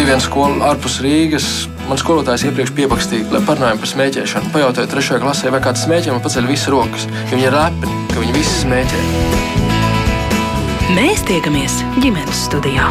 bija viena skola ārpus Rīgas. Man skolotājs iepriekš piebakstīja, lai parunājam par smēķēšanu. Pajautāju trešajā klasē, vai kāds smēķē, man paceļ visas rokas. Viņi ir lepni, ka viņi visi smēķē. Mēs tiekamies ģimenes studijā.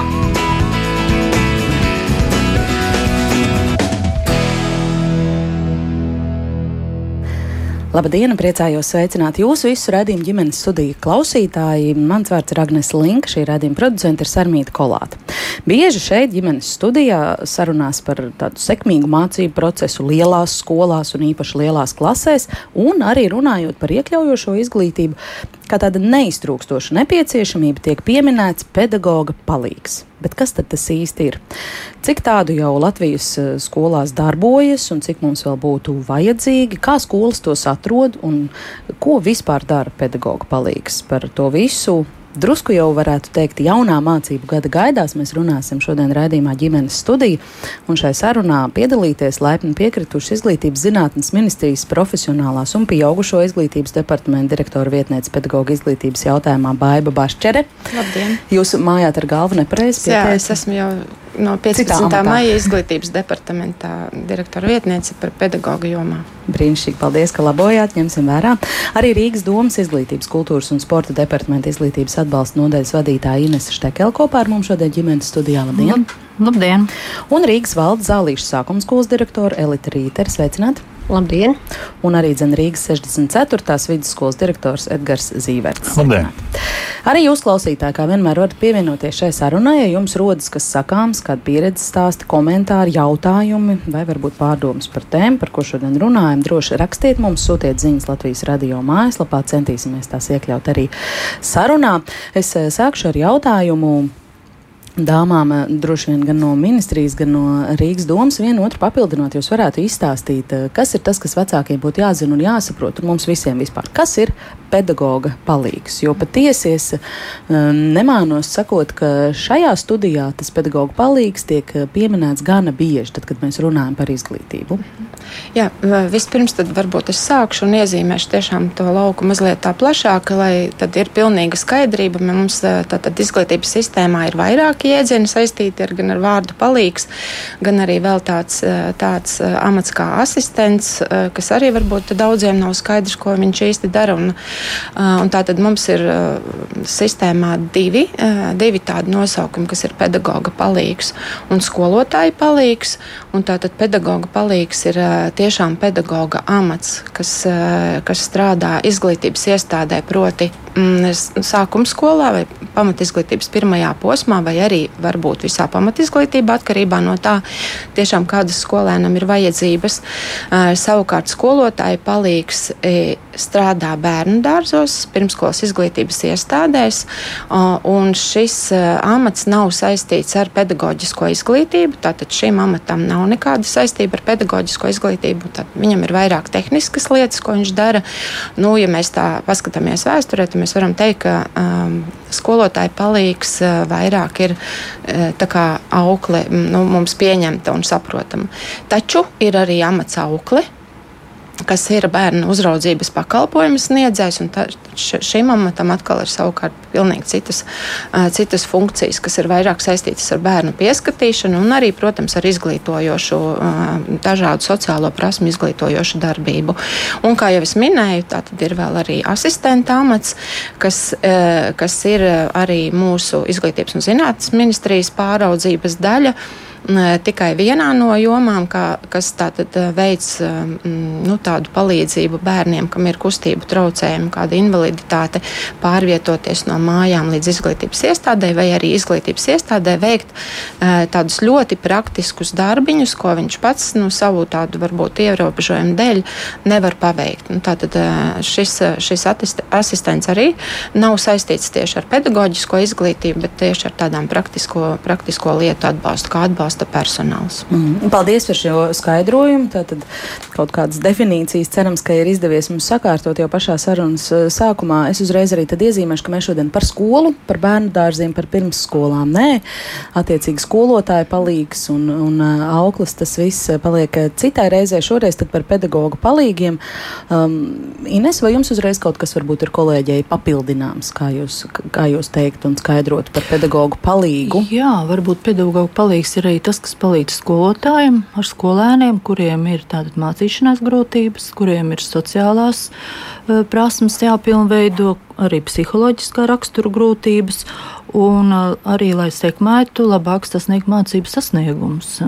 Labdien, priecājos sveicināt jūsu visu redzējumu ģimenes studiju klausītāji. Mans vārds ir Agnēs Linka, šī redzējuma producente ir Sarmīta Kolāta. Bieži šeit ģimenes studijā sarunās par tādu sekmīgu mācību procesu lielās skolās un īpaši lielās klasēs, un arī runājot par iekļaujošo izglītību, kā tāda neiztrūkstoša nepieciešamība tiek pieminēts pedagoga palīgs. Bet kas tad tas īsti ir? Cik tādu jau Latvijas eh, skolās darbojas, un cik mums vēl būtu vajadzīgi, kā skolas tos atrod un ko vispār dara pedagoga palīgs par to visu? Drusku jau varētu teikt, jaunā mācību gada gaidās mēs runāsim šodien raidījumā ģimenes studija, un šai sarunā piedalīties laipni piekrituši Izglītības zinātnes ministrijas profesionālās un pieaugušo izglītības departamenta direktora vietniece pedagoģa izglītības jautājumā Baiba Bašķere. Labdien! Jūs mājāt ar galvu nepareizi? Jā, es esmu jau no 15. maija izglītības departamentā direktora vietniece par pedagoģu jomā. Brīnišķīgi, paldies, ka labojāt, ņemsim vērā. Arī Rīgas domas izglītības, kultūras un sporta departamenta izglītības atbalsta nodaļas vadītāja Inese Štekela kopā ar mums šodien ģimenes studijā. Labdien! Labdien! Un Rīgas valdes zālīšu sākuma skolas direktora Elita Rītera. Sveicināti! Labdien! Un arī Zem Rīgas 64. vidusskolas direktors Edgars Zīverts. Labdien! Arī jūs, klausītāji, kā vienmēr varat pievienoties šai sarunai, ja jums rodas kas sakāms, kāda pieredze stāsti, komentāri, jautājumi vai varbūt pārdomas par tēmu, par ko šodien runājam. Droši rakstiet mums, sūtiet ziņas Latvijas radio mājaslapā, centīsimies tās iekļaut arī sarunā. Es eh, sākšu ar jautājumu dāmām, eh, droši vien gan no ministrijas, gan no Rīgas domas, vienu otru papildinot, jūs varētu izstāstīt, eh, kas ir tas, kas vecākiem būtu jāzina un jāsaprot, un mums visiem vispār, kas ir pedagoga palīgs. Jo patiesi es eh, nemānos sakot, ka šajā studijā tas pedagoga palīgs tiek pieminēts gana bieži, tad, kad mēs runājam par izglītību. Jā, vispirms tad varbūt es sākšu un iezīmēšu tiešām to lauku mazliet tā plašāk, lai tad ir pilnīga skaidrība. Mums tātad izglītības sistēmā ir vairāki jēdzieni saistīti ar, gan ar vārdu palīgs, gan arī vēl tāds, eh, tāds eh, amats kā asistents, eh, kas arī varbūt daudziem nav skaidrs, ko viņš īsti dara. Un, un tā tad mums ir sistēmā divi, divi tādi nosaukumi, kas ir pedagoga palīgs un skolotāja palīgs. Un tātad pedagoga palīgs ir tiešām pedagoga amats, kas, kas strādā izglītības iestādē, proti sākuma skolā vai pamatizglītības pirmajā posmā vai arī varbūt visā pamatizglītībā, atkarībā no tā, tiešām kādas skolēnam ir vajadzības. Savukārt skolotāji palīgs strādā bērnu dārzos, pirmskolas izglītības iestādēs, un šis amats nav saistīts ar pedagoģisko izglītību. Tātad šim amatam nav nekāda saistība ar pedagoģisko izglītību. Tad viņam ir vairāk tehniskas lietas, ko viņš dara. Nu, ja mēs tā paskatāmies vēsturē, tad mēs varam teikt, ka um, skolotāji palīgs uh, vairāk ir uh, aukle nu, mums pieņemta un saprotama. Taču ir arī amats aukle kas ir bērnu uzraudzības pakalpojumu sniedzējs. Šim amatam atkal ir savukārt pilnīgi citas, citas funkcijas, kas ir vairāk saistītas ar bērnu pieskatīšanu un arī, protams, ar izglītojošu, dažādu sociālo prasmu izglītojošu darbību. Un, kā jau es minēju, tā tad ir vēl arī asistenta amats, kas, kas ir arī mūsu izglītības un zinātnes ministrijas pāraudzības daļa tikai vienā no jomām, kā, kas tātad veids nu, tādu palīdzību bērniem, kam ir kustību traucējumi, kāda invaliditāte, pārvietoties no mājām līdz izglītības iestādē, vai arī izglītības iestādē veikt tādus ļoti praktiskus darbiņus, ko viņš pats nu, savu tādu varbūt ierobežojumu dēļ nevar paveikt. Nu, tātad šis, šis asistents arī nav saistīts tieši ar pedagoģisko izglītību, bet tieši ar tādām praktisko, praktisko lietu atbalstu, kā atbalstu atbalsta personāls. Mm. Paldies par šo skaidrojumu. Tātad kaut kādas definīcijas cerams, ka ir izdevies mums sakārtot jau pašā sarunas eh, sākumā. Es uzreiz arī iezīmēšu, ka mēs šodien par skolu, par bērnu dārziem, par pirmsskolām. Nē, attiecīgi skolotāji palīgs un, un uh, auklis tas viss paliek citai reizē. Šoreiz par pedagoģu palīgiem. Um, Ines, vai jums uzreiz kaut kas varbūt ir kolēģei papildināms, kā jūs, kā jūs teikt un skaidrot par pedagoģu palīgu? Jā, varbūt pedagoģu palīgs ir arī tas, kas palīdz skolotājiem ar skolēniem, kuriem ir tātad mācīšanās grūtības, kuriem ir sociālās uh, prasmes jāpilnveido, arī psiholoģiskā rakstura grūtības, un uh, arī, lai sekmētu labāk sasniegt mācību sasniegumus.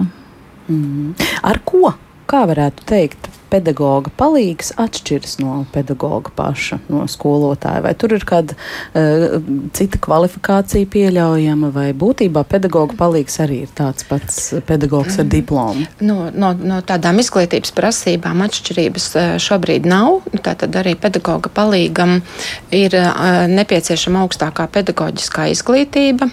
Mm. Ar ko? Kā varētu teikt, pedagoga palīgs atšķiras no pedagoga paša, no skolotāja? Vai tur ir kāda uh, cita kvalifikācija pieļaujama, vai būtībā pedagoga palīgs arī ir tāds pats pedagogs ar diplomu? No, no, no tādām izglītības prasībām atšķirības eh, šobrīd nav. Tātad arī pedagoga palīgam ir uh, nepieciešama augstākā pedagoģiskā izglītība.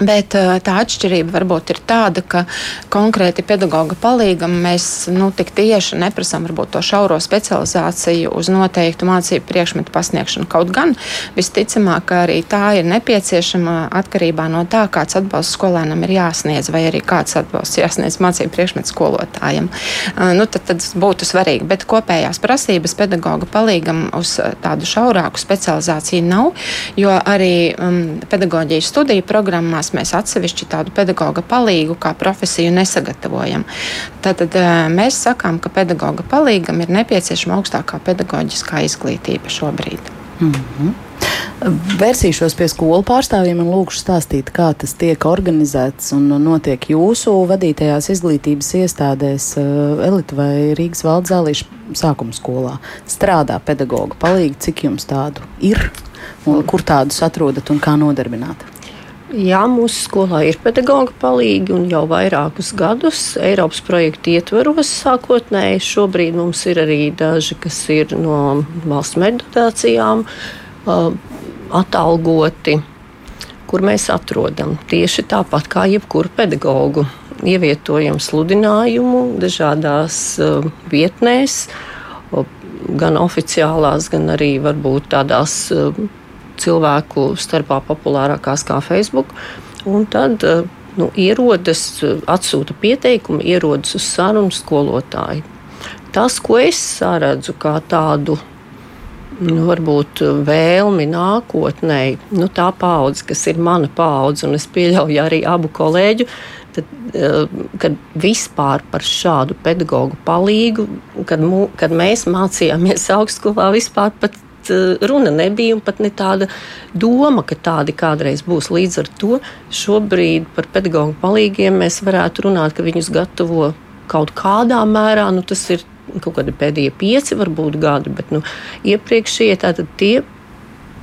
Bet eh, tā atšķirība varbūt ir tāda, ka konkrēti pedagoga palīgam mēs nu, tik tieši neprasām to šauro specializāciju uz noteiktu mācību priekšmetu pasniegšanu. Kaut gan visticamāk, arī tā ir nepieciešama atkarībā no tā, kāds atbalsts skolēnam ir jāsniedz, vai arī kāds atbalsts jāsniedz mācību priekšmetu skolotājiem. Eh, nu, tad, tad būtu svarīgi, bet kopējās prasības pedagoga palīgam uz tādu šaurāku specializāciju nav, jo arī um, pedagoģijas studiju programmās mēs atsevišķi tādu pedagoga palīgu kā profesiju nesagatavojam. Tātad eh, mēs sakām, ka pedagoga palīgam ir nepieciešama augstākā pedagoģiskā izglītība šobrīd. Mm -hmm. Vērsīšos pie skolu pārstāvjiem un lūkšu stāstīt, kā tas tiek organizēts un notiek jūsu vadītajās izglītības iestādēs, eh, Elita vai Rīgas valdes zālīša sākuma skolā. Strādā pedagoga palīgi, cik jums tādu ir, un kur tādus atrodat un kā nodarbināt? Jā, mūsu skolā ir pedagoģa palīgi un jau vairākus gadus Eiropas projekta ietvaros sākotnēji. Šobrīd mums ir arī daži, kas ir no valsts meditācijām atalgoti, kur mēs atrodam tieši tāpat kā jebkuru pedagoģu. Ievietojam sludinājumu dažādās vietnēs, gan oficiālās, gan arī varbūt tādās cilvēku starpā populārākās kā Facebook. Un tad eh, nu, ierodas, atsūta pieteikumu, ierodas uz sarunu skolotāju. Tas, ko es saredzu kā tādu nu, varbūt vēlmi nākotnē, nu, tā paudze, kas ir mana paudze, un es pieļauju arī abu kolēģu, tad, eh, kad vispār par šādu pedagoģu palīgu, kad, kad mēs mācījāmies augstskolā, vispār pat Eh, runa nebija un pat ne tāda doma, ka tādi kādreiz būs. Līdz ar to šobrīd par pedagoģu palīgiem mēs varētu runāt, ka viņus gatavo kaut kādā mērā. Nu, tas ir kaut kādi pēdējie pieci, varbūt gadi, bet nu, iepriekšējie tātad tie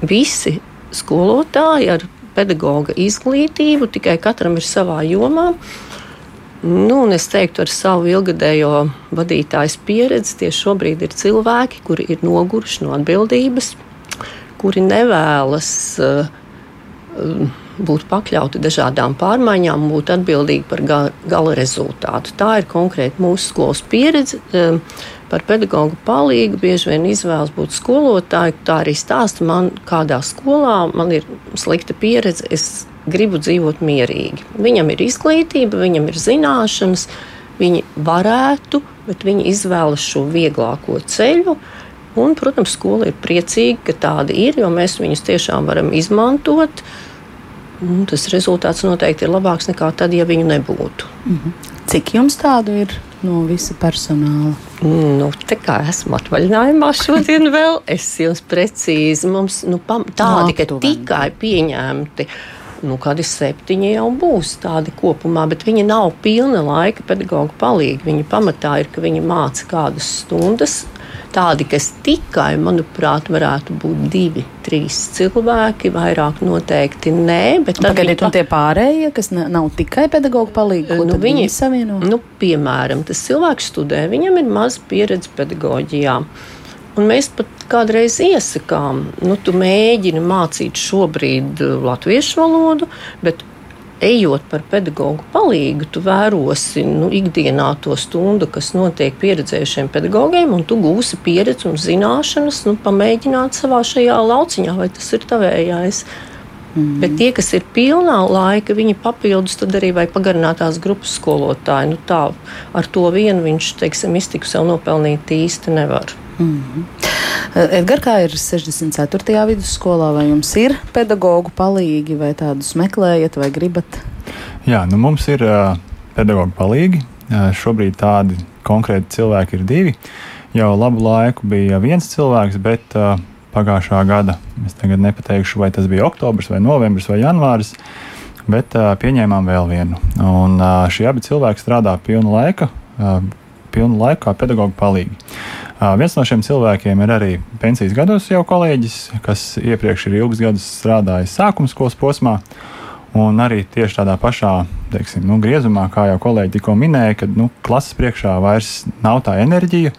visi skolotāji ar pedagoģa izglītību, tikai katram ir savā jomā. Nu, es teiktu, ar savu ilgadējo vadītājas pieredzi, tie šobrīd ir cilvēki, kuri ir noguruši no atbildības, kuri nevēlas uh, būt pakļauti dažādām pārmaiņām, būt atbildīgi par ga gala rezultātu. Tā ir konkrēti mūsu skolas pieredze. Uh, par pedagoģu palīgu bieži vien izvēlas būt skolotāji. Tā arī stāsta man, kādā skolā man ir slikta pieredze. Es gribu dzīvot mierīgi. Viņam ir izglītība, viņam ir zināšanas, viņi varētu, bet viņi izvēlas šo vieglāko ceļu. Un, protams, skola ir priecīga, ka tāda ir, jo mēs viņus tiešām varam izmantot. Un tas rezultāts noteikti ir labāks nekā tad, ja viņu nebūtu. -hmm. Cik jums tādu ir no visa personāla? Nu, tā kā esmu atvaļinājumā šodien, vēl es jums precīzi mums nu, pam, tādi, ka tikai pieņemti. Uh, nu, kādi septiņi jau būs tādi kopumā, bet viņi nav pilna laika pedagoģa palīgi. Viņa pamatā ir, ka viņi māca kādas stundas. Tādi, kas tikai, manuprāt, varētu būt divi, trīs cilvēki, vairāk noteikti nē. Pagaidiet, pa... un tie pārējie, kas nav tikai pedagoģa palīgi, nu, viņi, viņi savieno? Nu, piemēram, tas cilvēks studē, viņam ir maz pieredze pedagoģijā. Un mēs pat kādreiz iesakām, nu, tu mēģini mācīt šobrīd uh, latviešu valodu, bet ejot par pedagoģu palīgu, tu vērosi nu, ikdienā to stundu, kas notiek pieredzējušiem pedagogiem, un tu gūsi pieredzi un zināšanas, nu, pamēģināt savā šajā lauciņā, vai tas ir tavējais. Mm. Bet tie, kas ir pilnā laika, viņi papildus arī vai pagarinātās grupas skolotāji. Nu, tā, ar to vienu viņš, teiksim, iztiku sev nopelnīt īsti nevar. Mm. Edgars, kā ir 64. vidusskolā, vai jums ir pedagoģu palīgi, vai tādus meklējat, vai gribat? Jā, nu mums ir uh, pedagoģa palīgi. Šobrīd tādi konkrēti cilvēki ir divi. Jau labu laiku bija viens cilvēks, bet uh, pagājušā gada, es tagad nepateikšu, vai tas bija oktobris, vai novembris, vai janvāris, bet uh, pieņēmām vēl vienu. Un uh, šie abi cilvēki strādā pilnu laika, uh, pilnu laiku kā pedagoģa palīgi. Viens no šiem cilvēkiem ir arī pensijas gados jau kolēģis, kas iepriekš ir ilgus gadus strādājis sākuma skolas posmā. Un arī tieši tādā pašā teiksim, nu, griezumā, kā jau kolēģi tikko minēja, kad nu, klases priekšā vairs nav tā enerģija,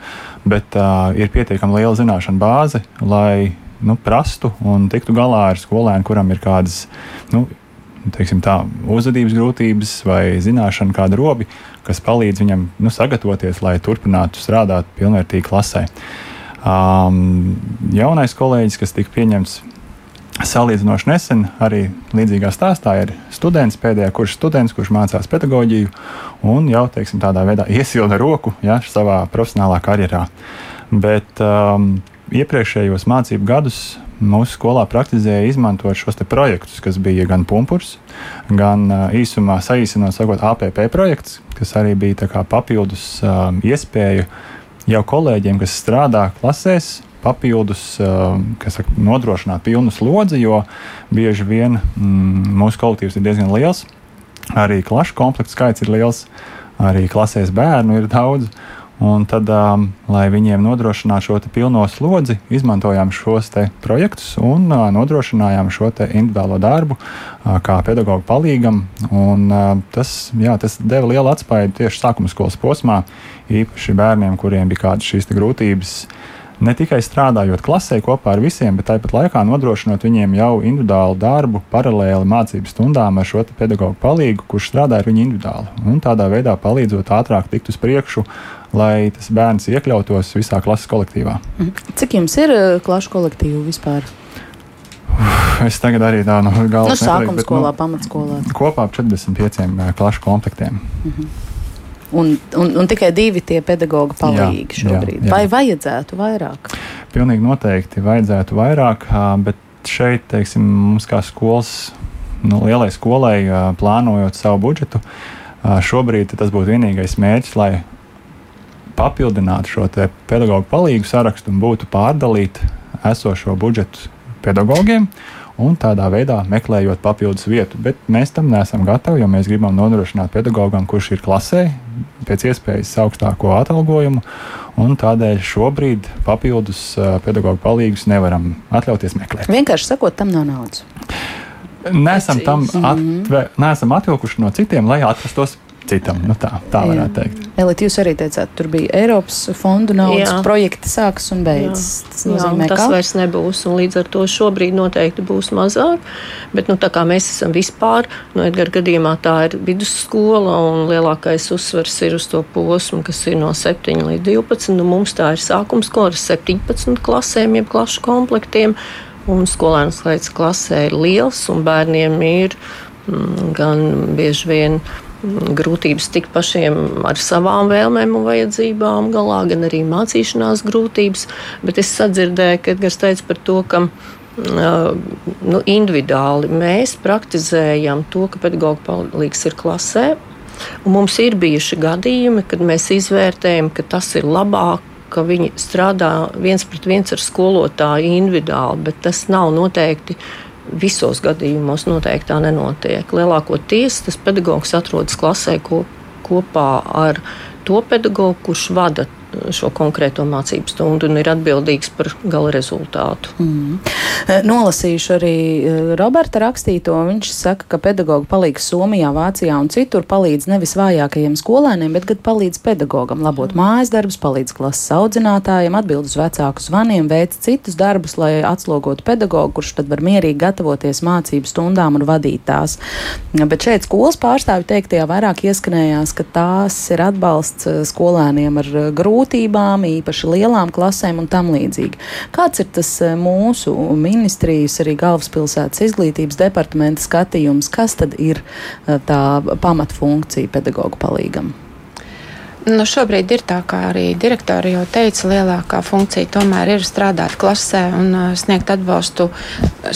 bet uh, ir pietiekami liela zināšanu bāze, lai nu, prastu un tiktu galā ar skolēnu, kuram ir kādas nu, teiksim, tā, uzvedības grūtības vai zināšanu kāda robi, kas palīdz viņam nu, sagatavoties, lai turpinātu strādāt pilnvērtīgi klasē. Um, jaunais kolēģis, kas tika pieņemts Salīdzinoši nesen arī līdzīgā stāstā ir students, pēdējā kursa students, kurš mācās pedagoģiju un jau teiksim, tādā veidā iesilda roku ja, savā profesionālā karjerā. Bet um, iepriekšējos mācību gadus mūsu skolā praktizēja izmantot šos projektus, kas bija gan pumpurs, gan uh, īsumā saīsinot, sakot, APP projekts, kas arī bija papildus um, iespēja jau kolēģiem, kas strādā klasēs, papildus saka, nodrošināt pilnu slodzi, jo bieži vien mm, mūsu kolektīvs ir diezgan liels. Arī klašu komplektu skaits ir liels, arī klasēs bērnu ir daudz. Un tad, um, lai viņiem nodrošinātu šo pilno slodzi, izmantojām šos projektus un uh, nodrošinājām šo individuālo darbu uh, kā pedagoģa palīgam. Un, uh, tas, jā, tas deva lielu atspēju tieši sākuma skolas posmā, īpaši bērniem, kuriem bija kādas šīs grūtības. Uh, ne tikai strādājot klasē kopā ar visiem, bet tāpat laikā nodrošinot viņiem jau individuālu darbu, paralēli mācību stundām ar šo pedagoģu palīgu, kurš strādā ar viņu individuāli. Un tādā veidā palīdzot ātrāk tikt uz priekšu, lai tas bērns iekļautos visā klases kolektīvā. Mhm. Cik jums ir eh, klašu kolektīvu vispār? Es tagad arī tādu no galvas nu, sākuma skolā, nu, pamatskolā. Kopā ap 45 eh, klašu komplektiem. Mm -hmm. Un, un, un tikai divi tie pedagoģi palīgi jā, šobrīd. Jā, jā. Vai vajadzētu vairāk? Pilnīgi noteikti vajadzētu vairāk, bet šeit, teiksim, mums kā skolas, nu, lielai skolai, plānojot savu budžetu, šobrīd tas būtu vienīgais mērķis, lai papildinātu šo pedagoģu palīgu sarakstu un būtu pārdalīt esošo budžetu pedagogiem un tādā veidā meklējot papildus vietu. Bet mēs tam neesam gatavi, jo mēs gribam nodrošināt pedagogam, kurš ir klasē, pēc iespējas augstāko atalgojumu. Tādēļ šobrīd papildus pedagoģu palīgus nevaram atļauties meklēt. Vienkārši sakot, tam nav naudas. Nesam tam atve, nesam atvilkuši no citiem, lai atrastos citam. Nu tā, tā varētu teikt. Elīt, jūs arī teicāt, tur bija Eiropas fondu naudas, jā. projekti sākas un beidzas. Tas, nozīmē, jā, tas ka... vairs nebūs, un līdz ar to šobrīd noteikti būs mazāk. Bet, nu, tā kā mēs esam vispār, no Edgara gadījumā tā ir vidusskola, un lielākais uzsvers ir uz to posmu, kas ir no 7 līdz 12. Nu, mums tā ir sākums skola ar 17 klasēm, jeb klašu komplektiem, un skolēnu skaits klasē ir liels, un bērniem ir mm, gan bieži vien grūtības tikt pašiem ar savām vēlmēm un vajadzībām galā, gan arī mācīšanās grūtības. Bet es sadzirdēju, ka Edgars teica par to, ka nu, individuāli mēs praktizējam to, ka pedagoģa palīgs ir klasē. Un mums ir bijuši gadījumi, kad mēs izvērtējam, ka tas ir labāk, ka viņi strādā viens pret viens ar skolotāju individuāli, bet tas nav noteikti visos gadījumos noteikti tā nenotiek. Lielākoties tas pedagogs atrodas klasē ko, kopā ar to pedagogu, kurš vada šo konkrēto mācību stundu un ir atbildīgs par gala rezultātu. Mm. Nolasīšu arī e, Roberta rakstīto. Viņš saka, ka pedagoģi palīdz Somijā, Vācijā un citur palīdz nevis vājākajiem skolēniem, bet gan palīdz pedagogam labot mm. mājas darbus, palīdz klases audzinātājiem, atbild uz vecāku zvaniem, veic citus darbus, lai atslogotu pedagogu, kurš tad var mierīgi gatavoties mācību stundām un vadīt tās. Bet šeit skolas pārstāvju teiktajā vairāk ieskanējās, ka tās ir atbalsts e, skolēniem ar grūtībām grūtībām, īpaši lielām klasēm un tam līdzīgi. Kāds ir tas eh, mūsu ministrijas, arī galvaspilsētas izglītības departamenta skatījums, kas tad ir eh, tā pamatfunkcija pedagoģa palīgam? Nu, šobrīd ir tā, kā arī direktori jau teica, lielākā funkcija tomēr ir strādāt klasē un uh, sniegt atbalstu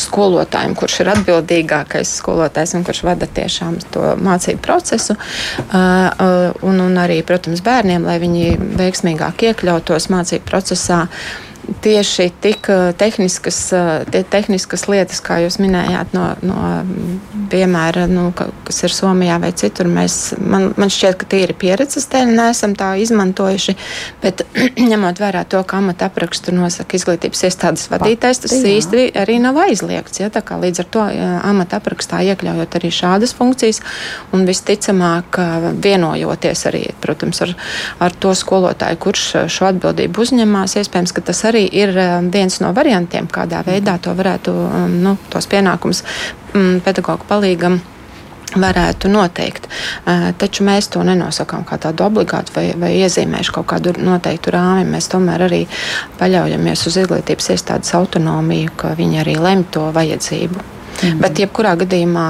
skolotājiem, kurš ir atbildīgākais skolotājs un kurš vada tiešām to mācību procesu. Uh, uh, un, un arī, protams, bērniem, lai viņi veiksmīgāk iekļautos mācību procesā tieši tik eh, tehniskas, eh, tehniskas lietas, kā jūs minējāt, no, no piemēra, nu, kas ir Somijā vai citur. Mēs, man, man šķiet, ka tīri pieredzes dēļ neesam tā izmantojuši, bet ņemot vērā to, ka amata aprakstu nosaka izglītības iestādes vadītājs, tas jā. īsti arī nav aizliegts. Ja? Līdz ar to amata aprakstā iekļaujot arī šādas funkcijas un visticamāk vienojoties arī, protams, ar, ar to skolotāju, kurš šo atbildību uzņemās, iespējams, ka tas arī arī ir um, viens no variantiem, kādā veidā to varētu, um, nu, tos pienākumus mm, pedagoģu palīgam varētu noteikt. Uh, taču mēs to nenosakām kā tādu obligātu vai, vai iezīmējuši kaut kādu noteiktu rāmi. Mēs tomēr arī paļaujamies uz izglītības iestādes autonomiju, ka viņi arī lemj to vajadzību. Mm. Bet, jebkurā gadījumā,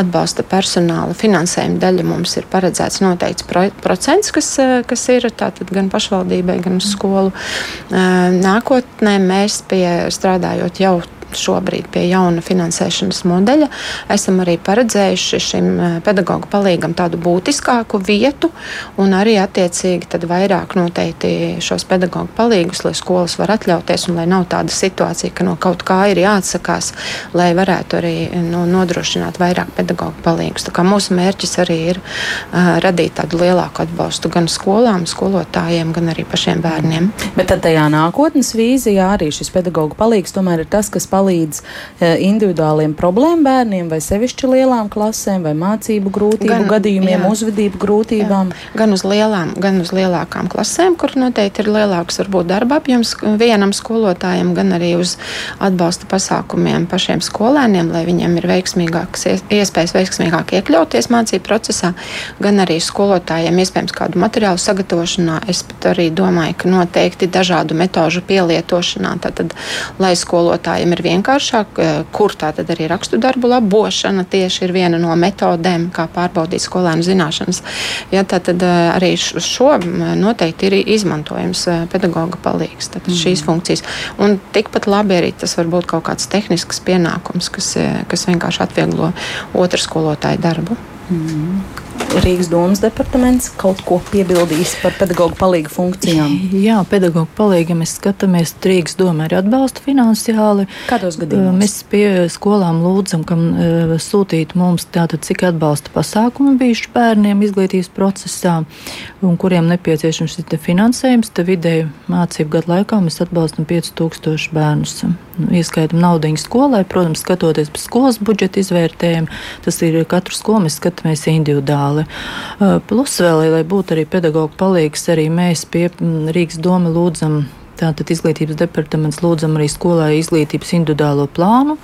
atbalsta personāla finansējuma daļa mums ir paredzēts noteikts pro procents, kas, kas ir gan pašvaldībai, gan skolu. Nākotnē mēs pie strādājot jau šobrīd pie jauna finansēšanas modeļa. Esam arī paredzējuši šim eh, pedagoģu palīgam tādu būtiskāku vietu un arī attiecīgi vairāk noteikti šos pedagoģu palīgus, lai skolas var atļauties un lai nav tāda situācija, ka no kaut kā ir jāatsakās, lai varētu arī nu, nodrošināt vairāk pedagoģu palīgus. Mūsu mērķis arī ir uh, radīt tādu lielāku atbalstu gan skolām, skolotājiem, gan arī pašiem bērniem. Bet tad tajā nākotnes vīzijā arī šis pedagoģu palīgs tomēr ir tas, kas palīdz palīdz eh, individuāliem problēmu bērniem, vai sevišķi lielām klasēm, vai mācību grūtību gan, gadījumiem, jā, uzvedību grūtībām? Jā. Gan uz lielām, gan uz lielākām klasēm, kur noteikti ir lielāks varbūt darba apjoms vienam skolotājam, gan arī uz atbalsta pasākumiem pašiem skolēniem, lai viņiem ir veiksmīgāks iespējas veiksmīgāk iekļauties mācību procesā, gan arī skolotājiem iespējams kādu materiālu sagatavošanā. Es pat arī domāju, ka noteikti dažādu metožu pielietošanā, tātad, lai skolotājiem ir vienkārši vienkāršāk, eh, kur tā tad arī rakstu darbu labošana tieši ir viena no metodēm, kā pārbaudīt skolēnu zināšanas. Ja, tā tad eh, arī šo noteikti ir izmantojams eh, pedagoga palīgs, tad mm. šīs funkcijas. Un tikpat labi arī tas var būt kaut kāds tehnisks pienākums, kas, kas vienkārši atvieglo otru skolotāju darbu. Mm. Rīgas domas departaments kaut ko piebildīs par pedagoģu palīgu funkcijām? Jā, pedagoģu palīga mēs skatāmies, Rīgas doma arī atbalsta finansiāli. Kādos gadījumos? Mēs pie skolām lūdzam, kam sūtīt mums tātad, cik atbalsta pasākumi bijuši bērniem izglītības procesā un kuriem nepieciešams šis finansējums. Te vidēji mācību gadu laikā mēs atbalstam 5000 bērnus. Nu, ieskaitam naudu skolai, protams, skatoties pēc skolas budžeta izvērtējuma. Tas ir katru skolu mēs skatāmies individuāli. Plus vēl, lai būtu arī pedagoģa palīgs, arī mēs pie Rīgas doma lūdzam Tātad izglītības departaments lūdzam arī skolai izglītības individuālo plānu,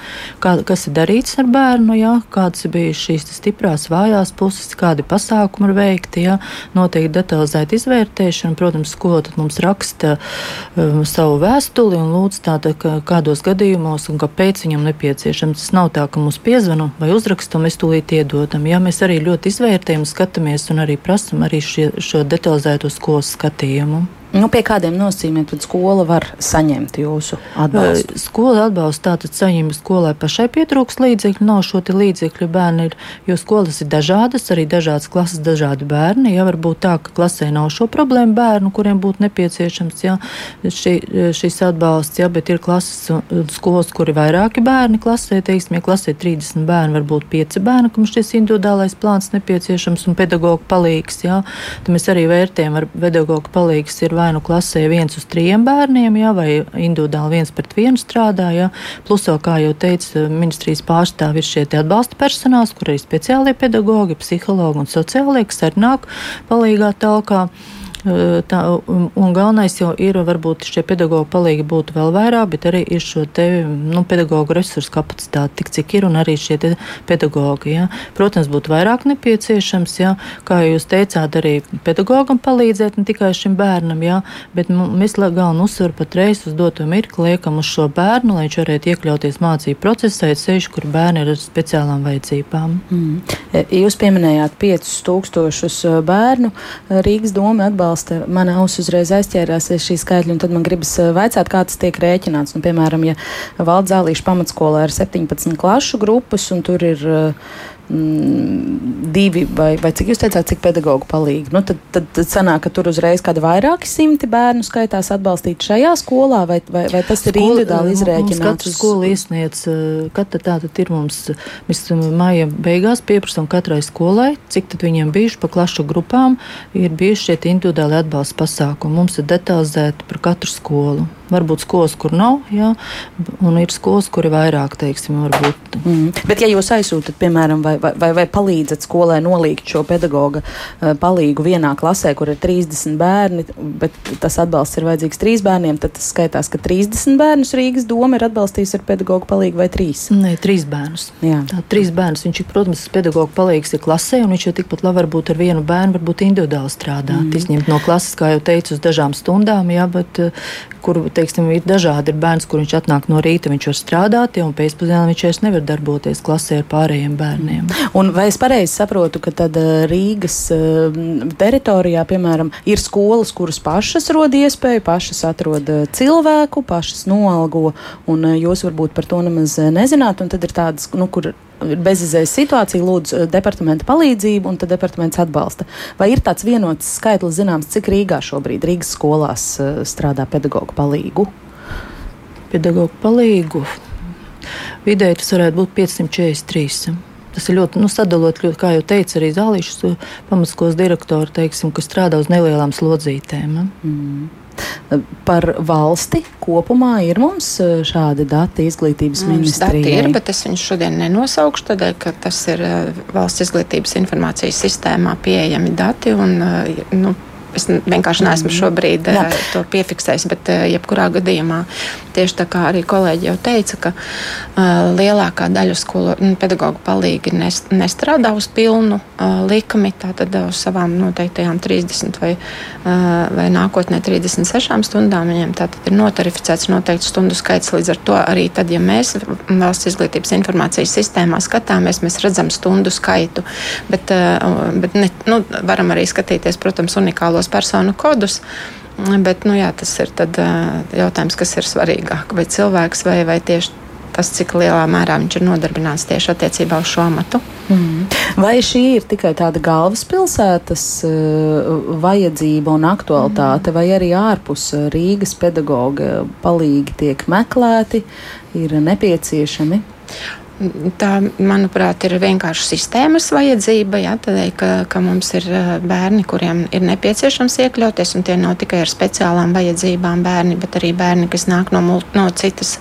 kā, kas ir darīts ar bērnu, jā, kādas ir bijušas šīs stiprās, vājās puses, kādi pasākumi ir veikti, jā, noteikti detalizēta izvērtēšana. Protams, skola mums raksta um, savu vēstuli un lūdz tātad, ka kādos gadījumos un kāpēc viņam nepieciešams. Tas nav tā, ka mums piezvanu vai uzrakstu un mēs tūlīt iedodam. Jā, mēs arī ļoti izvērtējam, skatāmies un arī prasam arī šie, šo detalizēto skolas skatījumu. Nu, pie kādiem nosacījumiem tad skola var saņemt jūsu atbalstu? Skola atbalstu tātad saņem skolai pašai pietrūks līdzekļu, nav šo līdzekļu bērni ir, jo skolas ir dažādas, arī dažādas klases, dažādi bērni. Ja var būt tā, ka klasē nav šo problēmu bērnu, kuriem būtu nepieciešams jā, šī, šis atbalsts, jā, bet ir klases un skolas, kur ir vairāki bērni klasē, teiksim, ja klasē 30 bērni, varbūt 5 bērni, kam šis individuālais plāns nepieciešams un pedagoģa palīgs, jā, tad mēs arī vērtējam, ar pedagoģa palīgs ir vai nu klasē viens uz trim bērniem, ja, vai individuāli viens pret vienu strādā. Ja. Plus, vēl, kā jau teica ministrijas pārstāvis, ir šie atbalsta personāls, kur arī speciālie pedagoģi, psihologi un sociālie, kas arī nāk palīgā talkā. Tā, un galvenais jau ir, varbūt šie pedagoģi palīgi būtu vēl vairāk, bet arī ir šo te, nu, pedagoģu resursu kapacitāti, tik cik ir, un arī šie pedagoģi. Ja. Protams, būtu vairāk nepieciešams, ja, kā jūs teicāt, arī pedagogam palīdzēt, ne tikai šim bērnam, ja, bet mēs galvenu uzsvaru patreiz uz doto mirkli liekam uz šo bērnu, lai viņš varētu iekļauties mācību procesā, ceļš, kur bērni ir ar speciālām vajadzībām. Mm. Jūs pieminējāt 5000 bērnu. Rīgas doma atbalsta atbalsta, mana auss uzreiz aizķērās šī skaitļa, un tad man gribas eh, vaicāt, kā tas tiek rēķināts. Nu, piemēram, ja valsts zālīša pamatskolā ir 17 klašu grupas, un tur ir uh, mm, divi vai, vai cik jūs teicāt, cik pedagoģu palīgi. Nu, tad, tad, tad sanāk, ka tur uzreiz kādi vairāki simti bērnu skaitās atbalstīt šajā skolā, vai, vai, vai tas ir Skola, individuāli izrēķināts? Katra skola iesniedz, eh, katra tā tad ir mums, mēs māja beigās pieprasam katrai skolai, cik tad viņiem bijuši pa klašu grupām, ir bijuši šie individuāli atbalsta pasākumi. Mums ir detalizēti par katru skolu. Varbūt skolas, kur nav, jā, un ir skolas, kur ir vairāk, teiksim, varbūt. Mm. Bet, ja jūs aizsūtat, piemēram, vai, vai, vai, palīdzat skolai nolikt šo pedagoga uh, palīgu vienā klasē, kur ir 30 bērni, bet tas atbalsts ir vajadzīgs trīs bērniem, tad tas skaitās, ka 30 bērnus Rīgas doma ir atbalstījusi ar pedagogu palīgu vai trīs? Nē, trīs bērnus. Jā. Tā, trīs bērnus. Viņš, protams, pedagoga palīgs ir klasē, un viņš jau tikpat labi varbūt ar vienu bērnu, varbūt individuāli strādāt, mm. izņemt no klases, kā jau teicu, uz dažām stundām, jā, bet kur teiksim, ir dažādi. Ir bērns, kur viņš atnāk no rīta, viņš var strādāt, un pēcpusdienā viņš vairs nevar darboties klasē ar pārējiem bērniem. Un vai es pareizi saprotu, ka tad eh, Rīgas eh, teritorijā, piemēram, ir skolas, kuras pašas rod iespēju, pašas atrod eh, cilvēku, pašas noalgo, un jūs varbūt par to nemaz nezināt, un tad ir tādas, nu, kur bezizējas situācija, lūdzu eh, departamenta palīdzību, un tad departaments atbalsta. Vai ir tāds vienots skaitlis zināms, cik Rīgā šobrīd Rīgas skolās eh, strādā pedagoģu palīgu? Pedagoģu palīgu vidēji tas varētu būt 543. Tas ir ļoti nu, sadalot, ļoti, kā jau teicu, arī zālīšu pamatskolas direktori, teiksim, kas strādā uz nelielām slodzītēm. Mm. Par valsti kopumā ir mums e, šādi dati izglītības ministrijai. Dati ir, bet es viņus šodien nenosaukšu, tādēļ, ka tas ir e, valsts izglītības informācijas sistēmā pieejami dati. Un, e, nu, Es vienkārši neesmu mhm. šobrīd Jā. to piefiksējis, bet jebkurā gadījumā tieši tā kā arī kolēģi jau teica, ka uh, lielākā daļa skolu nu, pedagoģu palīgi nes, nestrādā uz pilnu uh, likumi, tātad uz savām noteiktajām 30 vai, uh, vai nākotnē 36 stundām. Viņiem tātad ir notarificēts noteikts stundu skaits. Līdz ar to arī tad, ja mēs valsts izglītības informācijas sistēmā skatāmies, mēs redzam stundu skaitu, bet, bet ne, nu, varam arī skatīties, protams, unikālo tos personu kodus. Bet nu, jā, tas ir tad, jautājums, kas ir svarīgāk. Vai cilvēks vai, vai tieši tas, cik lielā mērā viņš ir nodarbināts tieši attiecībā uz šo amatu. Mm. Vai šī ir tikai tāda galvaspilsētas uh, vajadzība un aktualitāte, mm. vai arī ārpus Rīgas pedagoga palīgi tiek meklēti, ir nepieciešami? Tā, manuprāt, ir vienkārši sistēmas vajadzība. Jā, tādēļ, ka, ka mums ir bērni, kuriem ir nepieciešams iekļauties, un tie nav tikai ar speciālām vajadzībām bērni, bet arī bērni, kas nāk no, no, citas,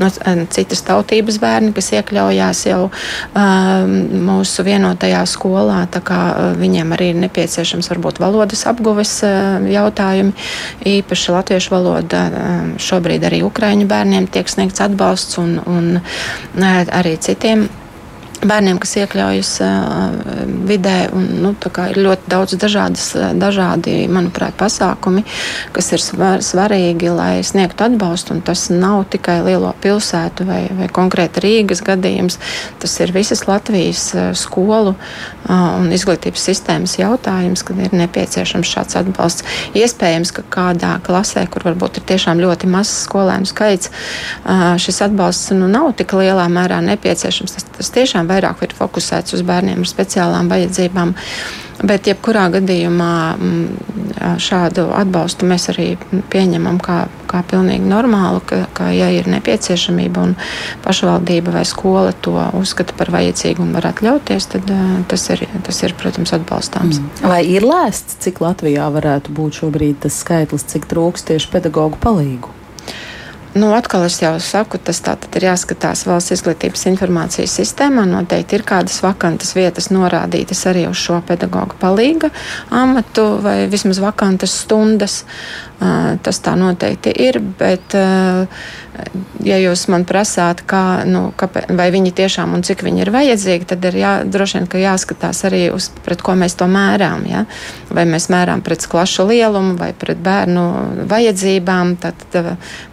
no citas tautības bērni, kas iekļaujās jau um, mūsu vienotajā skolā. Viņiem arī ir nepieciešams varbūt valodas apguves jautājumi, īpaši latviešu valoda. Šobrīd arī ukraiņu bērniem tiek sniegts atbalsts un, un arī citiem bērniem, kas iekļaujas uh, vidē. Un, nu, ir ļoti daudz dažādas, dažādi, manuprāt, pasākumi, kas ir svar, svarīgi, lai sniegtu atbalstu. Tas nav tikai lielo pilsētu vai, vai konkrēti Rīgas gadījums. Tas ir visas Latvijas skolu uh, un izglītības sistēmas jautājums, kad ir nepieciešams šāds atbalsts. Iespējams, ka kādā klasē, kur varbūt ir tiešām ļoti mazs skolēnu skaits, uh, šis atbalsts nu, nav tik lielā mērā nepieciešams. Tas, tas tiešām vairāk ir fokusēts uz bērniem ar speciālām vajadzībām. Bet, jebkurā gadījumā, mm, šādu atbalstu mēs arī pieņemam kā, kā pilnīgi normālu, ka, ka, ja ir nepieciešamība un pašvaldība vai skola to uzskata par vajadzīgu un var atļauties, tad tas ir, tas ir protams, atbalstāms. Mm. Vai ir lēsts, cik Latvijā varētu būt šobrīd tas skaitlis, cik trūks tieši pedagoģu palīgu? Nu, atkal es jau saku, tas ir jāskatās valsts izglītības informācijas sistēmā. Noteikti ir kādas vakantas vietas norādītas arī uz šo pedagoģa palīga amatu vai vismaz vakantas stundas. Tas tā noteikti ir, bet, ja jūs man prasāt, kā, nu, kāpēc, vai viņi tiešām un cik viņi ir vajadzīgi, tad ir jā, droši vien jāskatās arī uz pret ko mēs to mērām. Ja? Vai mēs mērām pret klašu lielumu, vai pret bērnu vajadzībām, tad,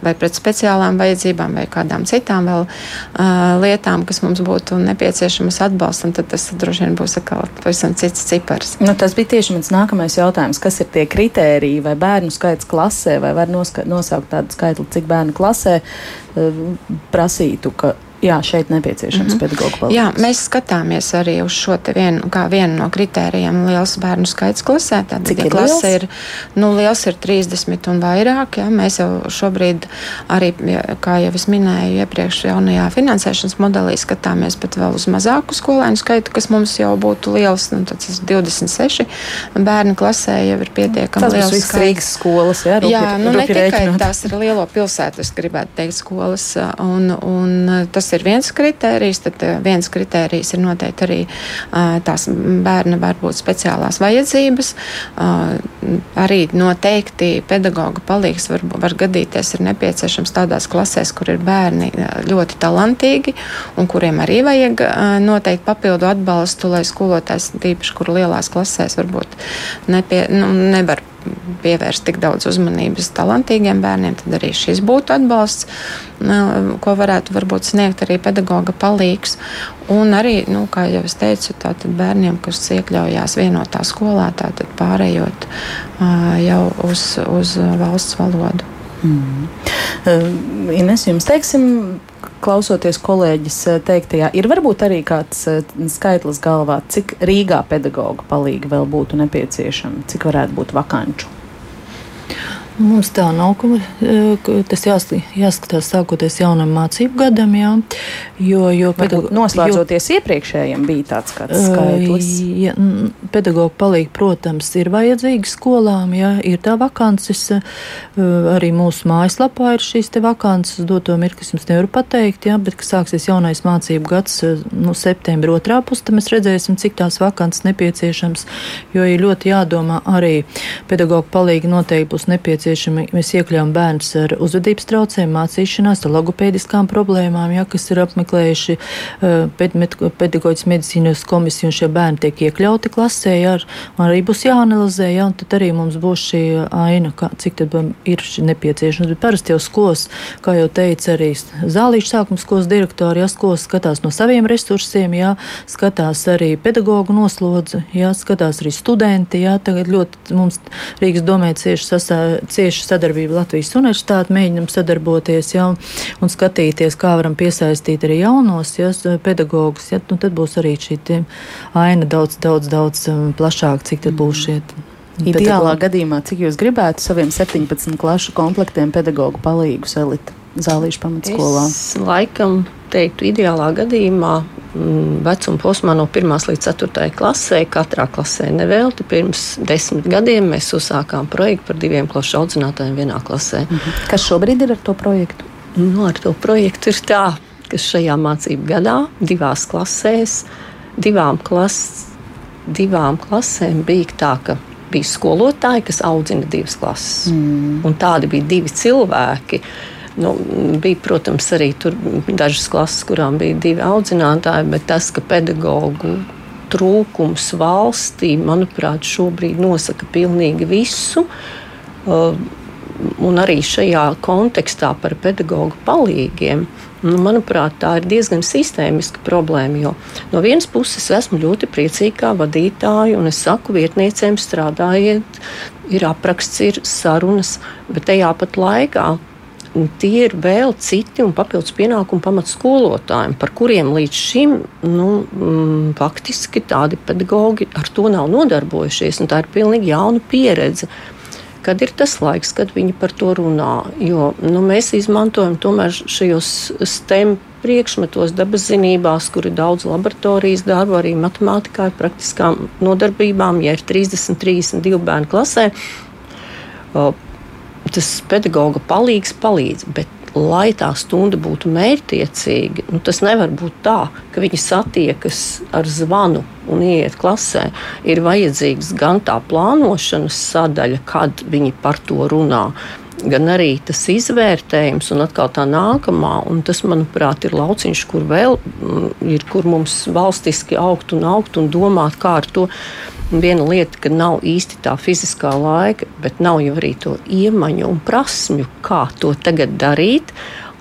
vai pret speciālām vajadzībām, vai kādām citām vēl uh, lietām, kas mums būtu nepieciešamas atbalstam, tad tas droši vien būs atkal pavisam cits cipars. Nu, tas bija tieši mans nākamais jautājums. Kas ir tie kritēriji vai bērnu skaits? klasē, vai var nosaukt tādu skaitli, cik bērnu klasē prasītu, ka Jā, šeit nepieciešams mm -hmm. pedagoģa palīdzība. Jā, mēs skatāmies arī uz šo vienu, kā vienu no kritērijiem. Liels bērnu skaits klasē. Tad, Cik ja ir klase liels? ir, nu, liels ir 30 un vairāk. Jā. Mēs jau šobrīd, arī, kā jau es minēju, iepriekš jaunajā finansēšanas modelī skatāmies pat vēl uz mazāku skolēnu skaitu, kas mums jau būtu liels. Nu, tas 26 bērnu klasē jau ir pietiekami liels. Tas ir Rīgas skolas, jā, rupi, jā nu, ne tikai rēķinot. tās ir lielo pilsētu, es gribētu teikt, skolas. Un, un tas ir viens kritērijs, tad eh, viens kritērijs ir noteikti arī eh, tās bērna varbūt speciālās vajadzības. Eh, arī noteikti pedagoga palīgs var, var gadīties ir nepieciešams tādās klasēs, kur ir bērni ļoti talantīgi un kuriem arī vajag noteikti papildu atbalstu, lai skolotājs, tīpaši, kur lielās klasēs varbūt nepie, nu, nevar pievērst tik daudz uzmanības talantīgiem bērniem, tad arī šis būtu atbalsts, ko varētu varbūt sniegt arī pedagoga palīgs. Un arī, nu, kā jau es teicu, bērniem, kas iekļaujās vienotā skolā, tātad pārējot jau uz, uz valsts valodu. Mm. Ines, jums teiksim, klausoties kolēģis eh, teiktajā, ir varbūt arī kāds eh, skaitlis galvā, cik Rīgā pedagoga palīga vēl būtu nepieciešama, cik varētu būt vakanču? Mums tā nav, ka tas jās, jāskatās sākoties jaunam mācību gadam, jā, jo, jo pedago, noslēdzoties jo, iepriekšējiem bija tāds kāds skaitlis. Ja, pedagoga palīgi, protams, ir vajadzīgi skolām, jā, ir tā vakances, arī mūsu mājaslapā ir šīs te vakances, doto mirkli jums nevaru pateikt, jā, bet, ka sāksies jaunais mācību gads, nu, septembra otrā pusē, tad mēs redzēsim, cik tās vakances nepieciešams, jo ir ļoti jādomā arī pedagoga palīgi noteikti būs nepieciešams nepieciešami. Mēs iekļāvām bērnus ar uzvedības traucējumiem, mācīšanās, ar logopēdiskām problēmām, ja, kas ir apmeklējuši uh, pedagoģijas medicīnas komisiju, un šie bērni tiek iekļauti klasē, ja, arī būs jāanalizē, ja, un tad arī mums būs šī aina, kā, cik tad ir nepieciešams. Bet parasti jau skolas, kā jau teica arī zālīšu sākuma skolas direktori, ja skolas skatās no saviem resursiem, ja, skatās arī pedagoģu noslodzi, ja, skatās arī studenti, ja, tagad ļoti mums Rīgas domē cieši sasā, cieša sadarbība Latvijas universitāte, mēģinam sadarboties jau un skatīties, kā varam piesaistīt arī jaunos ja, pedagogus. Ja, nu, tad būs arī šī aina daudz, daudz, daudz um, plašāka, cik tad būs šie. Ideālā Bet, gadījumā, cik jūs gribētu saviem 17 klašu komplektiem pedagoģu palīgus elita zālīšu pamatskolā? Es laikam teiktu, ideālā gadījumā Mm, vecuma posmā no 1 līdz 4 klasē. Katrā klasē nevelti. Pirms desmit gadiem mēs uzsākām projektu par diviem klašu audzinātājiem vienā klasē. Mhm. Kas šobrīd ir ar to projektu? Nu, ar to projektu ir tā, ka šajā mācību gadā divās klasēs, divām, klas, divām klasēm bija tā, ka bija skolotāji, kas audzina divas klases. Mm. Un tādi bija divi cilvēki. Uh, Nu, bija, protams, arī dažas klases, kurām bija divi audzinātāji, bet tas, ka pedagoģu trūkums valstī, manuprāt, šobrīd nosaka pilnīgi visu. Uh, un arī šajā kontekstā par pedagoģu palīgiem. Nu, manuprāt, tā ir diezgan sistēmiska problēma. Jo no vienas puses esmu ļoti priecīga kā vadītāja, un es saku vietniecēm, strādājiet, ir apraksts, ir sarunas, bet tajā pat laikā tie ir vēl citi un papildus pienākumi pamatskolotājiem, par kuriem līdz šim nu, mm, faktiski tādi pedagoģi ar to nav nodarbojušies. Tā ir pilnīgi jauna pieredze. Kad ir tas laiks, kad viņi par to runā? Jo nu, mēs izmantojam tomēr šajos STEM priekšmetos, dabas zinībās, kur ir daudz laboratorijas darbu, arī matemātikā, praktiskām nodarbībām, ja ir 30, 32 bērnu klasē tas pedagoga palīgs palīdz. Lai tā stunda būtu mērķtiecīga, nu, tas nevar būt tā, ka viņi satiekas ar zvanu un iet klasē. Ir vajadzīgs gan tā plānošanas sadaļa, kad viņi par to runā. Gan arī tas izvērtējums, un atkal tā nākamā, tas, manuprāt, ir lauciņš, kur vēl mm, ir, kur mums valstiski augt un augt un domāt, kā ar to Viena lieta, ka nav īsti tā fiziskā laika, bet nav jau arī to iemaņu un prasmju, kā to tagad darīt.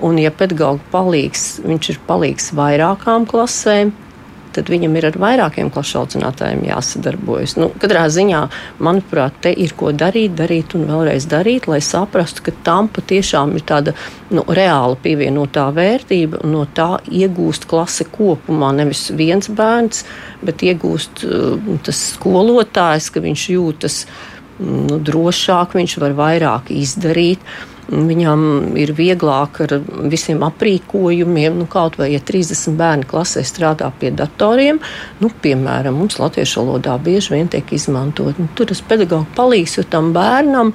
Un, ja pedagogs palīgs, viņš ir palīgs vairākām klasēm, tad viņam ir ar vairākiem klašu audzinātājiem jāsadarbojas. Nu, katrā ziņā, manuprāt, te ir ko darīt, darīt un vēlreiz darīt, lai saprastu, ka tam patiešām ir tāda nu, reāla pievienotā vērtība no tā iegūst klase kopumā. Nevis viens bērns, bet iegūst uh, tas skolotājs, ka viņš jūtas nu, drošāk, viņš var vairāk izdarīt. Viņam ir vieglāk ar visiem aprīkojumiem, nu, kaut vai ja 30 bērni klasē strādā pie datoriem. Nu, piemēram, mums latviešu valodā bieži vien tiek izmantot. Nu, tur tas pedagogs palīdz, jo tam bērnam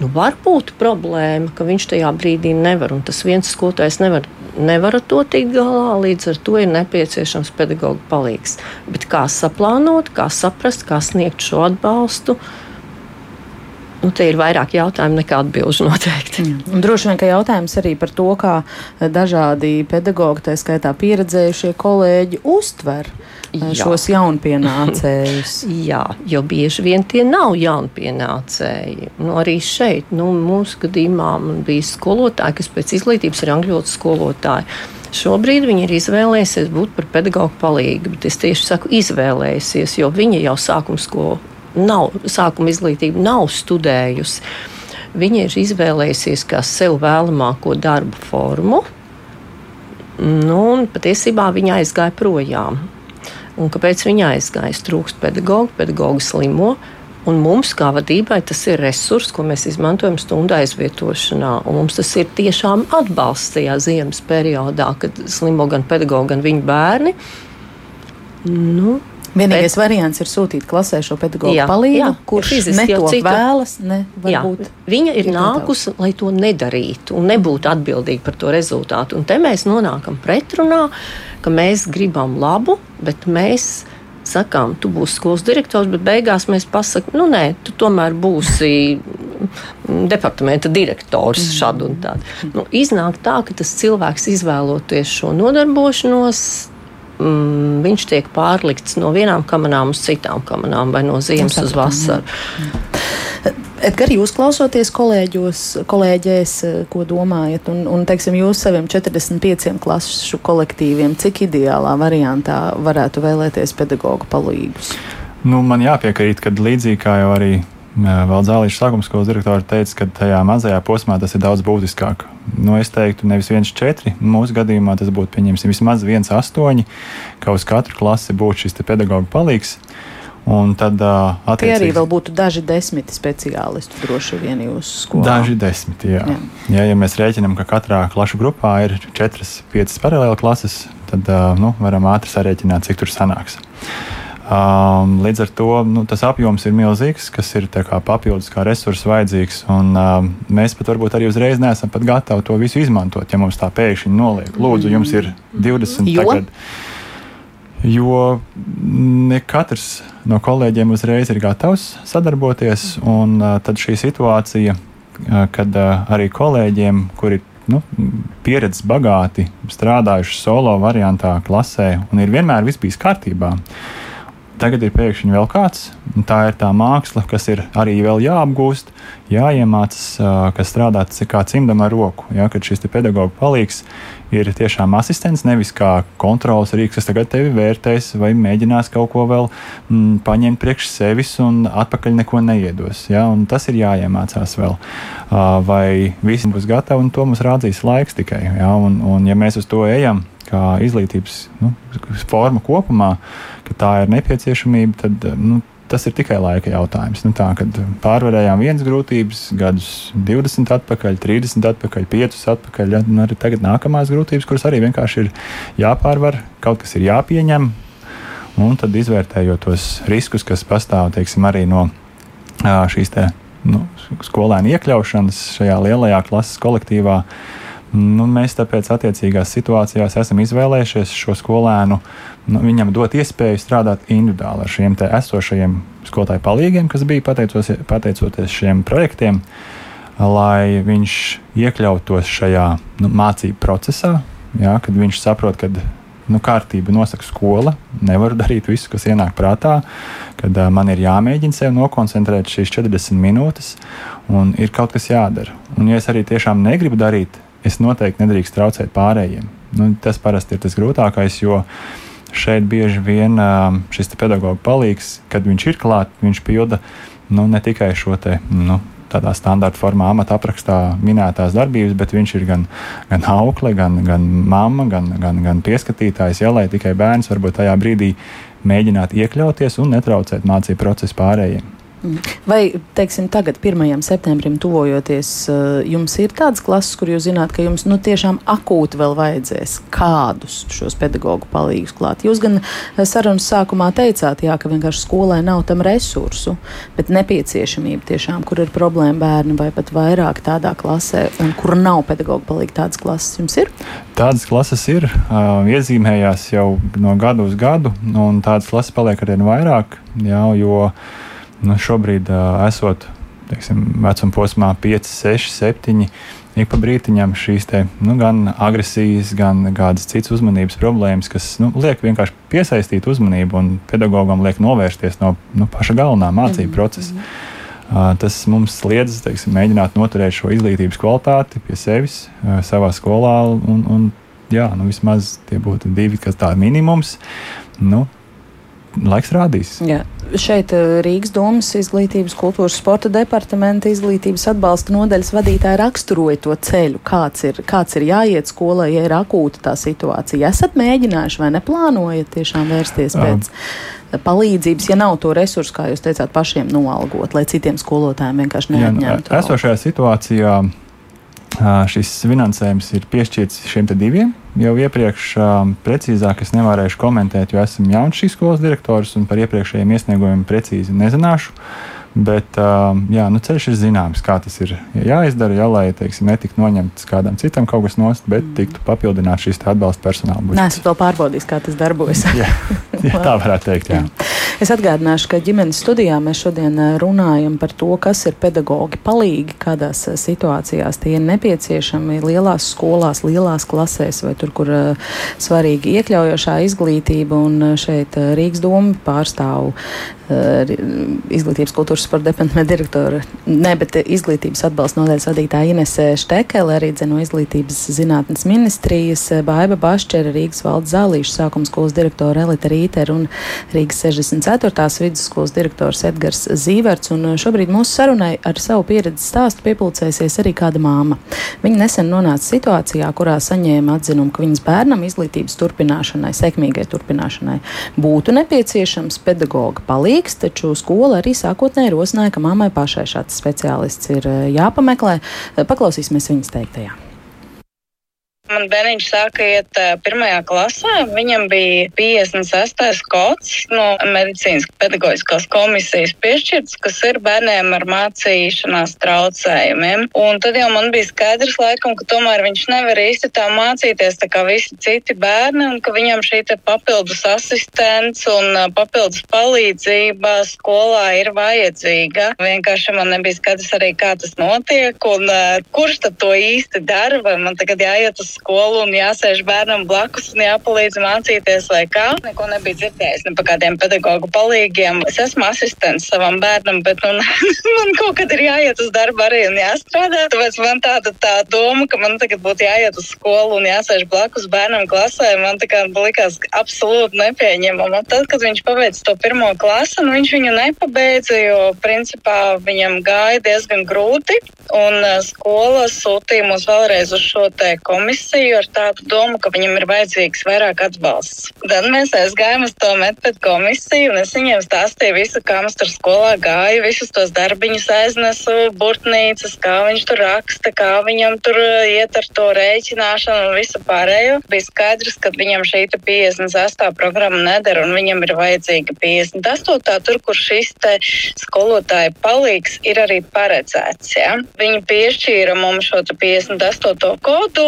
nu, var būt problēma, ka viņš tajā brīdī nevar. Un tas viens skolotājs nevar, nevar ar to tikt galā, līdz ar to ir nepieciešams pedagoģa palīgs. Bet kā saplānot, kā saprast, kā sniegt šo atbalstu Nu, te ir vairāk jautājumu nekā atbildžu noteikti. Un droši vien, ka jautājums arī par to, kā dažādi pedagogi, tā skaitā pieredzējušie kolēģi, uztver eh, Jā. šos jaunpienācējus. Jā, jo bieži vien tie nav jaunpienācēji. Nu, arī šeit, nu, mūsu gadījumā, bija skolotāji, kas pēc izglītības ir angļu skolotāji. Šobrīd viņi ir izvēlējušies būt par pedagoģu palīgu, bet es tieši saku, izvēlējusies, jo viņi jau sākuma skolu nav, sākuma izglītību nav studējusi. Viņa ir izvēlējusies kā sev vēlamāko darbu formu, nu, un patiesībā viņa aizgāja projām. Un kāpēc viņa aizgāja? Trūkst pedagoģu, pedagoģu slimo. Un mums, kā vadībai, tas ir resurs, ko mēs izmantojam stundu aizvietošanā. Un mums tas ir tiešām atbalsts tajā ziemas periodā, kad slimo gan pedagoģi, gan viņu bērni. Nu, Vienīgais bet, variants ir sūtīt klasē šo pedagoģu palīdzību, kurš ne to citu, vēlas. Ne, viņa ir, ir nākusi, lai to nedarītu un nebūtu atbildīga par to rezultātu. Un te mēs nonākam pretrunā, ka mēs gribam labu, bet mēs sakām, tu būsi skolas direktors, bet beigās mēs pasakām, nu nē, tu tomēr būsi departamenta direktors mm. šādu un tādu. Nu, iznāk tā, ka tas cilvēks izvēloties šo nodarbošanos mm, viņš tiek pārlikts no vienām kamerām uz citām kamerām vai no ziemas uz vasaru. Edgars, jūs klausoties kolēģos, kolēģēs, ko domājat, un, un teiksim, jūs saviem 45 klašu kolektīviem, cik ideālā variantā varētu vēlēties pedagoģu palīgus? Nu, man jāpiekrīt, ka līdzīgi kā jau arī Vēl Zālīša sākuma skolas direktors teica, ka tajā mazajā posmā tas ir daudz būtiskāk. Nu, es teiktu, nevis 1,4. Mūsu gadījumā tas būtu pieņemsim vismaz 1,8, ka uz katru klasi būtu šis pedagoģa palīgs. Un tad uh, attiecīgi... arī vēl būtu daži desmiti speciālisti droši vien jūsu skolā. Daži desmiti, jā. jā. jā. Ja mēs rēķinām, ka katrā klašu grupā ir 4-5 paralēli klases, tad uh, nu, varam ātri sarēķināt, cik tur sanāks. Um, līdz ar to nu, tas apjoms ir milzīgs, kas ir kā papildus kā resurss vajadzīgs. Un, um, mēs pat varbūt arī uzreiz neesam gatavi to visu izmantot, ja mums tā pēkšņi noliek. Lūdzu, jums ir 20 jo? tagad. Jo ne katrs no kolēģiem uzreiz ir gatavs sadarboties, un uh, tad šī situācija, uh, kad uh, arī kolēģiem, kuri nu, pieredzes bagāti, strādājuši solo variantā, klasē, un ir vienmēr viss bijis kārtībā. Uh, Tagad ir pēkšņi vēl kāds, un tā ir tā māksla, kas ir arī vēl jāapgūst, jāiemācās, kas strādā kā cimdam ar roku. Ja, kad šis pedagoģa palīgs ir tiešām asistents, nevis kā kontrols rīks, kas tagad tevi vērtēs vai mēģinās kaut ko vēl mm, paņemt priekš sevis un atpakaļ neko neiedos. Ja, tas ir jāiemācās vēl. Vai visi būs gatavi, un to mums rādzīs laiks tikai. Ja, un, un ja mēs uz to ejam, kā izglītības nu, forma kopumā, ka tā ir nepieciešamība, tad nu, tas ir tikai laika jautājums. Nu, tā, kad pārvarējām vienas grūtības, gadus 20 atpakaļ, 30 atpakaļ, 5 atpakaļ, ja, nu, arī tagad nākamās grūtības, kuras arī vienkārši ir jāpārvar, kaut kas ir jāpieņem. Un tad izvērtējot tos riskus, kas pastāv teiksim, arī no šīs te, nu, skolēnu iekļaušanas šajā lielajā klases kolektīvā, Nu, mēs tāpēc attiecīgās situācijās esam izvēlējušies šo skolēnu, nu, viņam dot iespēju strādāt individuāli ar šiem esošajiem skolotāju palīgiem, kas bija pateicoties šiem projektiem, lai viņš iekļautos šajā nu, mācību procesā, jā, kad viņš saprot, ka nu, kārtība nosaka skola. Nevaru darīt visu, kas ienāk prātā, kad uh, man ir jāmēģina sev nokoncentrēt šīs 40 minūtes, un ir kaut kas jādara. Un, ja es arī tiešām negribu darīt, es noteikti nedrīkst traucēt pārējiem. Nu, tas parasti ir tas grūtākais, jo šeit bieži vien šis pedagoģa palīgs, kad viņš ir klāts, viņš pilda nu, ne tikai šo te. Nu, tādā standarta formā, amata aprakstā minētās darbības, bet viņš ir gan, gan aukle, gan, gan mamma, gan, gan, gan pieskatītājs, ja, lai tikai bērns varbūt tajā brīdī mēģinātu iekļauties un netraucēt mācību procesu pārējiem. Vai, teiksim, tagad, 1. septembrim, tuvojoties, eh, jums ir tādas klases, kur jūs zināt, ka jums nu, tiešām akūti vēl vajadzēs kādus šos pedagoģu palīgus klāt? Jūs gan eh, sarunas sākumā teicāt, jā, ka vienkārši skolai nav tam resursu, bet nepieciešamība tiešām, kur ir problēma bērni vai pat vairāk tādā klasē, un kur nav pedagoģu palīgi tādas klases jums ir? Tādas klases ir, uh, iezīmējās jau no gada uz gadu, un tādas klases paliek arvien vairāk, jā, jo nu, šobrīd uh, esot teiksim, vecuma posmā 5, 6, 7. Ik pa brītiņam šīs te, nu, gan agresijas, gan kādas citas uzmanības problēmas, kas nu, liek vienkārši piesaistīt uzmanību un pedagogam liek novērsties no nu, paša galvenā mācību mm -hmm. procesa. Uh, tas mums liedz teiksim, mēģināt noturēt šo izglītības kvalitāti pie sevis, uh, savā skolā. Un, un, jā, nu, vismaz tie būtu divi, kas tādi minimums. Nu, laiks rādīs. Jā. Šeit eh, Rīgas domas izglītības, kultūras, sporta departamenta izglītības atbalsta nodaļas vadītāja raksturoja to ceļu, kāds ir, kāds ir jāiet skolai, ja ir akūta tā situācija. Esat mēģinājuši vai neplānojat tiešām vērsties pēc um. palīdzības, ja nav to resursu, kā jūs teicāt, pašiem noalgot, lai citiem skolotājiem vienkārši nu, neatņemtu? Esošajā situācijā šis finansējums ir piešķirts šiem diviem. Jau iepriekš precīzāk es nevarēšu komentēt, jo esmu jauns šīs skolas direktors un par iepriekšējiem iesniegumiem precīzi nezināšu. Bet jā, nu ceļš ir zināms, kā tas ir jāizdara, ja, lai teiksim, netiktu noņemts kādam citam kaut kas nost, bet tiktu papildināts šīs atbalsta personāla budžets. Nē, es to pārbaudīju, kā tas darbojas. jā, jā, tā varētu teikt. Jā. Jā. Es atgādināšu, ka ģimenes studijā mēs šodien runājam par to, kas ir pedagoģi palīgi, kādās situācijās tie ir nepieciešami lielās skolās, lielās klasēs vai tur, kur svarīgi iekļaujošā izglītība. Un šeit Rīgas doma pārstāv izglītības kultūras sporta departamenta direktora, ne, bet izglītības atbalsta nodaļas vadītāja Inese Štekele, arī no izglītības zinātnes ministrijas, Baiba Bašķera, Rīgas valdes zālīšu sākuma skolas direktora Elita Rīter un Rīgas 60 4. vidusskolas direktors Edgars Zīverts, un uh, šobrīd mūsu sarunai ar savu pieredzi stāstu piepulcēsies arī kāda māma. Viņa nesen nonāca situācijā, kurā saņēma atzinumu, ka viņas bērnam izglītības turpināšanai, sekmīgai turpināšanai būtu nepieciešams pedagoga palīgs, taču skola arī sākotnēji rosināja, ka mammai pašai šāds speciālists ir uh, jāpameklē. Paklausīsimies viņas teiktajā. Man bērniņš sāka iet pirmajā klasē. Viņam bija 56. kods no medicīnas pedagoģiskās komisijas piešķirts, kas ir bērniem ar mācīšanās traucējumiem. Un tad jau man bija skaidrs, laikam, ka tomēr viņš nevar īsti tā mācīties tā kā visi citi bērni, un ka viņam šī papildus asistents un papildus palīdzība skolā ir vajadzīga. Vienkārši man nebija skaidrs arī, kā tas notiek un kurš tad to īsti dara, vai man tagad jāiet uz skolu un jāsēž bērnam blakus un jāpalīdz mācīties vai kā. Neko nebija dzirdējis ne par kādiem pedagoģu palīgiem. Es esmu asistents savam bērnam, bet nu, man kaut kad ir jāiet uz darbu arī un jāstrādā. Tāpēc man tāda tā doma, ka man tagad būtu jāiet uz skolu un jāsēž blakus bērnam klasē, man tā kā likās absolūti nepieņemama. Tad, kad viņš pabeidza to pirmo klasi, nu, viņš viņu nepabeidza, jo principā viņam gāja diezgan grūti. Un skola sūtīja mūs vēlreiz uz šo komisiju komisiju ar tādu domu, ka viņam ir vajadzīgs vairāk atbalsts. Tad mēs aizgājām uz to medpēdu komisiju, un es viņiem stāstīju visu, kā mums tur skolā gāja, visus tos darbiņus aiznesu, burtnīcas, kā viņš tur raksta, kā viņam tur uh, iet ar to rēķināšanu un visu pārējo. Bija skaidrs, ka viņam šī 58. programma nedara, un viņam ir vajadzīga 58. tur, kur šis skolotāja palīgs ir arī paredzēts. Ja? Viņi piešķīra mums šo 58. kodu,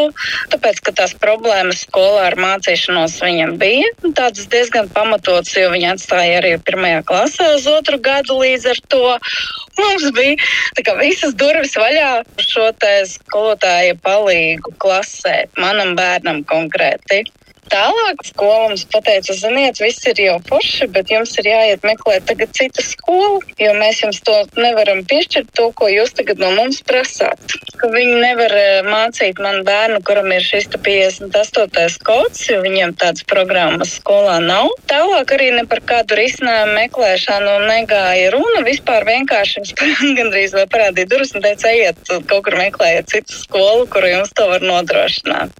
tāpēc, ka tās problēmas skolā ar mācīšanos viņam bija tādas diezgan pamatotas, jo viņi atstāja arī pirmajā klasē uz otru gadu līdz ar to. Mums bija kā, visas durvis vaļā šo skolotāja palīgu klasē, manam bērnam konkrēti. Tālāk skola mums pateica, ziniet, viss ir jau forši, bet jums ir jāiet meklēt tagad citu skolu, jo mēs jums to nevaram piešķirt, to, ko jūs tagad no mums prasāt. Ka viņi nevar eh, mācīt man bērnu, kuram ir šis 58. kods, jo viņiem tādas programmas skolā nav. Tālāk arī ne par kādu risinājumu meklēšanu negāja runa. Vispār vienkārši jums gandrīz vai parādīja durvis un teica, ejiet kaut kur meklējiet citu skolu, kuru jums to var nodrošināt.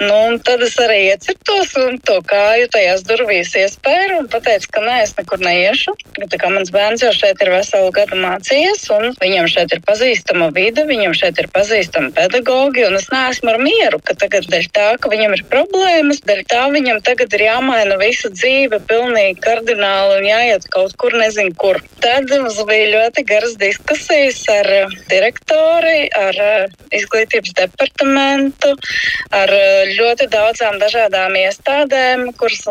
Nu, tad es arī iecirtos un to kāju tajās durvīs iespēju un pateicu, ka nē, es nekur neiešu. Tā kā mans bērns jau šeit ir veselu gadu mācījies, un viņam šeit ir pazīstama vide, viņam šeit ir pazīstama pedagogi, un es neesmu ar mieru, ka tagad dēļ tā, ka viņam ir problēmas, dēļ tā viņam tagad ir jāmaina visa dzīve pilnīgi kardināli un jāiet kaut kur nezinu kur. Tad mums bija ļoti garas diskusijas ar direktori, ar izglītības departamentu, ar ļoti daudzām dažādām iestādēm, kuras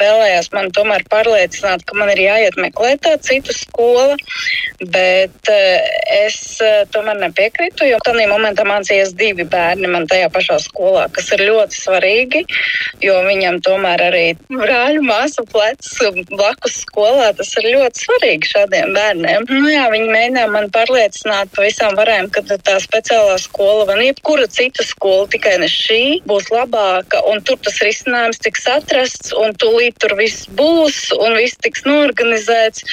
vēlējās man tomēr pārliecināt, ka man ir jāiet meklēt tā citu skolu, bet eh, es eh, tomēr nepiekrītu, jo tajā momentā mācījās divi bērni man tajā pašā skolā, kas ir ļoti svarīgi, jo viņam tomēr arī brāļu māsu plecs blakus skolā, tas ir ļoti svarīgi šādiem bērniem. Nu, jā, viņi mēģināja man pārliecināt pavisam varēm, ka tā speciālā skola vai jebkura cita skola, tikai ne šī, būs labāka, un tur tas risinājums tiks atrasts, un tūlīt tur viss būs, un viss tiks norganizēts.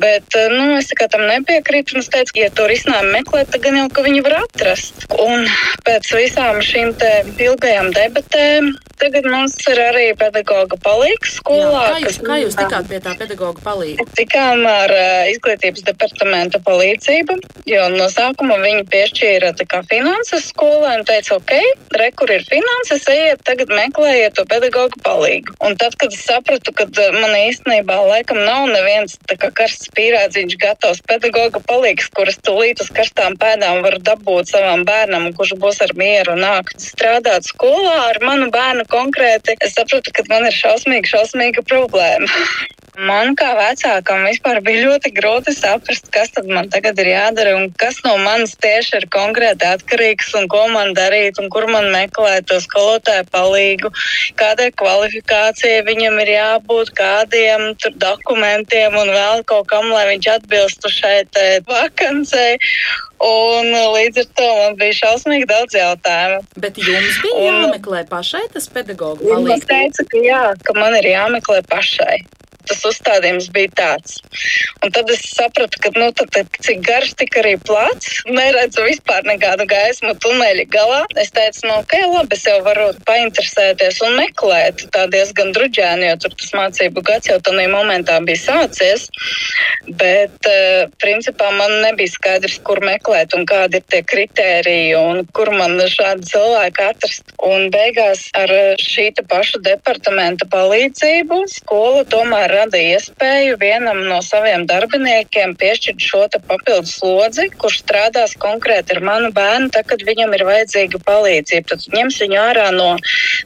Bet, eh, nu, es tam nepiekrītu, es teicu, ja to risinājumu meklēt, tad gan jau, ka viņi var atrast. Un pēc visām šīm ilgajām debatēm Tagad mums ir arī pedagoga palīgs skolā. Jā, kā, jūs, kā jūs tikāt pie tā pedagoga palīga? Tikām ar uh, izglītības departamenta palīdzību, jo no sākuma viņi piešķīra finanses skolai un teica, ok, re, kur ir finanses, ejiet, tagad meklējiet to pedagoga palīgu. Un tad, kad es sapratu, ka man īstenībā laikam nav neviens karsts pīrādziņš gatavs pedagoga palīgs, kuras tūlīt uz karstām pēdām var dabūt savam bērnam, kurš būs ar mieru nākt strādāt skolā ar manu bērnu konkrēti, es sapratu, ka man ir šausmīga, šausmīga problēma. Man kā vecākam vispār bija ļoti grūti saprast, kas tad man tagad ir jādara un kas no manis tieši ir konkrēti atkarīgs un ko man darīt un kur man meklēt to skolotāju palīgu, kādai kvalifikācijai viņam ir jābūt, kādiem dokumentiem un vēl kaut kam, lai viņš atbilstu šai vakancei. Un līdz ar to man bija šausmīgi daudz jautājumu. Bet jums bija un, jāmeklē pašai tas pedagoģis palīgs? Es teicu, ka jā, ka man ir jāmeklē pašai tas uzstādījums bija tāds. Un tad es sapratu, ka nu, tad, tad, cik garš, tik arī plats. Neredzu vispār nekādu gaismu tuneļa galā. Es teicu, nu, ok, labi, es jau varu painteresēties un meklēt. Tā diezgan druģēni, jo tur tas mācību gads jau tādā momentā bija sācies. Bet, uh, principā, man nebija skaidrs, kur meklēt un kādi ir tie kritēriji un kur man šādi cilvēki atrast. Un beigās ar šī paša departamenta palīdzību skola tomēr rada iespēju vienam no saviem darbiniekiem piešķirt šo papildus slodzi, kurš strādās konkrēti ar manu bērnu, tad, kad viņam ir vajadzīga palīdzība. Tad ņems viņu ārā no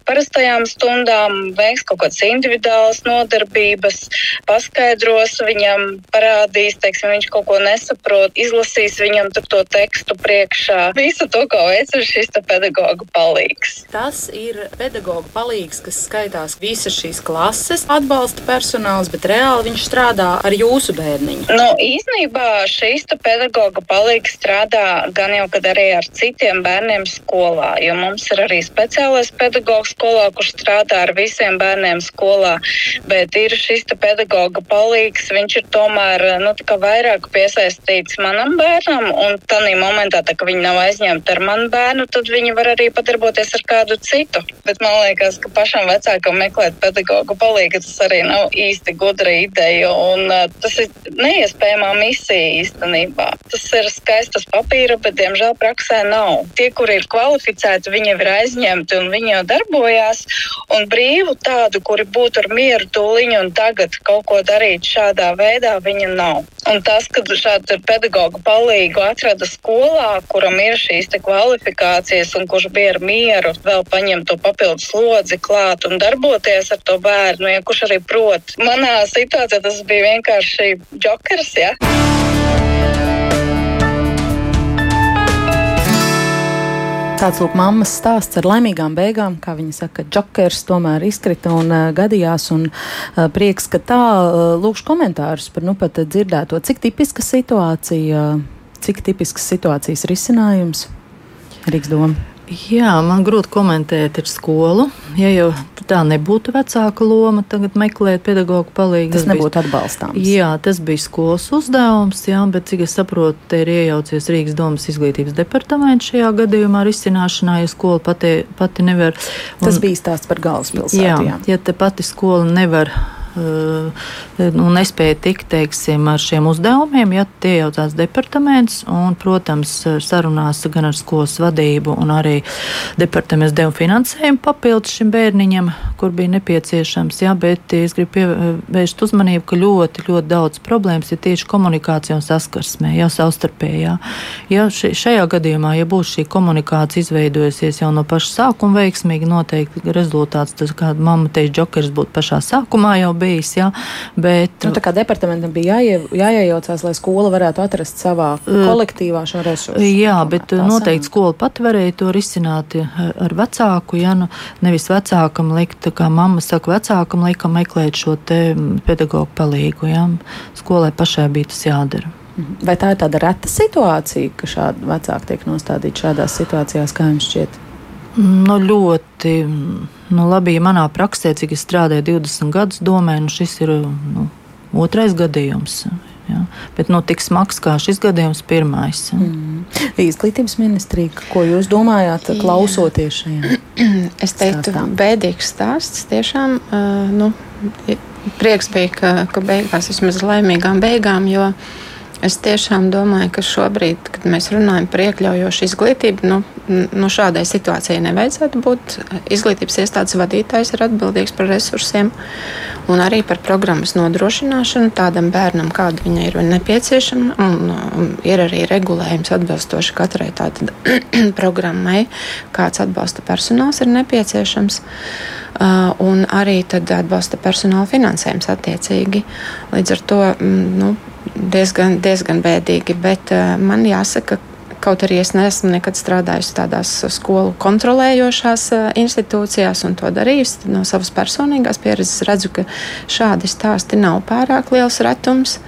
parastajām stundām, veiks kaut kādas individuālas nodarbības, paskaidros viņam, parādīs, teiksim, viņš kaut ko nesaprot, izlasīs viņam to tekstu priekšā. Visu to, ko veic šis pedagoģa palīgs. Tas ir pedagoģa palīgs, kas skaitās visas šīs klases atbalsta personāla profesionāls, bet reāli viņš strādā ar jūsu bērniņu. Nu, īsnībā šīs pedagoga palīgs strādā gan jau, kad arī ar citiem bērniem skolā, jo mums ir arī speciālais pedagogs skolā, kurš strādā ar visiem bērniem skolā, bet ir šis pedagoga palīgs, viņš ir tomēr, nu, vairāk piesaistīts manam bērnam, un tādā momentā, tā, ka viņi nav aizņemti ar manu bērnu, tad viņi var arī padarboties ar kādu citu. Bet man liekas, ka pašam vecākam meklēt pedagogu palīdzību tas arī nav īsti gudra ideja. Un, tas ir neiespējamā misija īstenībā. Tas ir skaistas papīra, bet diemžēl praksē nav. Tie, kuri ir kvalificēti, viņi ir aizņemti un viņi jau darbojās. Un brīvu tādu, kuri būtu ar mieru tūliņu un tagad kaut ko darīt šādā veidā, viņa nav. Un tas, ka šādu pedagogu palīgu atrada skolā, kuram ir šīs kvalifikācijas un kurš bija ar mieru vēl paņemt to papildus slodzi klāt un darboties ar to bērnu, ja kurš arī prot. Manā situācijā tas bija vienkārši jokers. Ja? Tāds lūk, mammas stāsts ar laimīgām beigām, kā viņa saka, jokers tomēr izkrita un uh, gadījās. Un, uh, prieks, ka tā uh, lūkšu komentārus par nu pat dzirdēto. Cik tipiska situācija, cik tipiskas situācijas risinājums Rīgas doma? Jā, man grūti komentēt ar skolu. Ja jau tā nebūtu vecāka loma, tagad meklēt pedagoģu palīdzību. Tas nebūtu atbalstāms. Jā, tas bija skolas uzdevums, jā, bet cik es saprotu, te ir iejaucies Rīgas domas izglītības departaments šajā gadījumā risināšanā, ja skola pati, pati nevar. Un, tas bija stāsts par galvaspilsētu. Jā, jā, ja te pati skola nevar nu, nespēja tikt teiksim, ar šiem uzdevumiem, ja tie jau tās departaments, un, protams, sarunās gan ar skolas vadību, un arī departaments deva finansējumu papildus šim bērniņam, kur bija nepieciešams, jā, bet es gribu pievērst uzmanību, ka ļoti, ļoti daudz problēmas ir tieši komunikācija un saskarsmē, jau savstarpējā. Ja šajā gadījumā, ja būs šī komunikācija izveidojusies jau no paša sākuma veiksmīgi, noteikti rezultāts, tas, kā mamma teica, džokers būtu pašā sākumā jau bijis. Ja, bet, nu, tā kā departamentam bija jāie, jāiejaucās, lai skola varētu atrast savā kolektīvā šo resursu. Jā, bet noteikti sen. skola pati varēja to risināt ar vecāku. Ja, nu, nevis vecākam likt, kā mamma saka, vecākam likam meklēt šo pedagoģu palīgu. Ja. Skolai pašai bija tas jādara. Mhm. Vai tā ir tāda reta situācija, ka šādi vecāki tiek nostādīti šādās situācijās, kā jums šķiet? Nu, ļoti nu, labi, ja manā praksē, cik es strādāju 20 gadus domē, nu, šis ir nu, otrais gadījums. Ja. Bet nu, tik smags kā šis gadījums, pirmais. Ja. Mm. Izglītības ministrija, ko jūs domājāt, klausoties šajā? Es teiktu, stāstā? bēdīgs stāsts. Tiešām uh, nu, prieks bija, ka, ka beigās vismaz laimīgām beigām. Jo, uh, Es tiešām domāju, ka šobrīd, kad mēs runājam par iekļaujošu izglītību, nu, nu šādai situācijai nevajadzētu būt. Izglītības iestādes vadītājs ir atbildīgs par resursiem un arī par programmas nodrošināšanu tādam bērnam, kāda viņai ir nepieciešama. Un, un ir arī regulējums atbilstoši katrai tādai programmai, kāds atbalsta personāls ir nepieciešams. Uh, un arī atbalsta personāla finansējums attiecīgi. Līdz ar to nu, diezgan, diezgan bēdīgi. Bet uh, man jāsaka, kaut arī es neesmu nekad strādājusi tādās skolu kontrolējošās uh, institūcijās un to darījusi no savas personīgās pieredzes, redzu, ka šādi stāsti nav pārāk liels retums.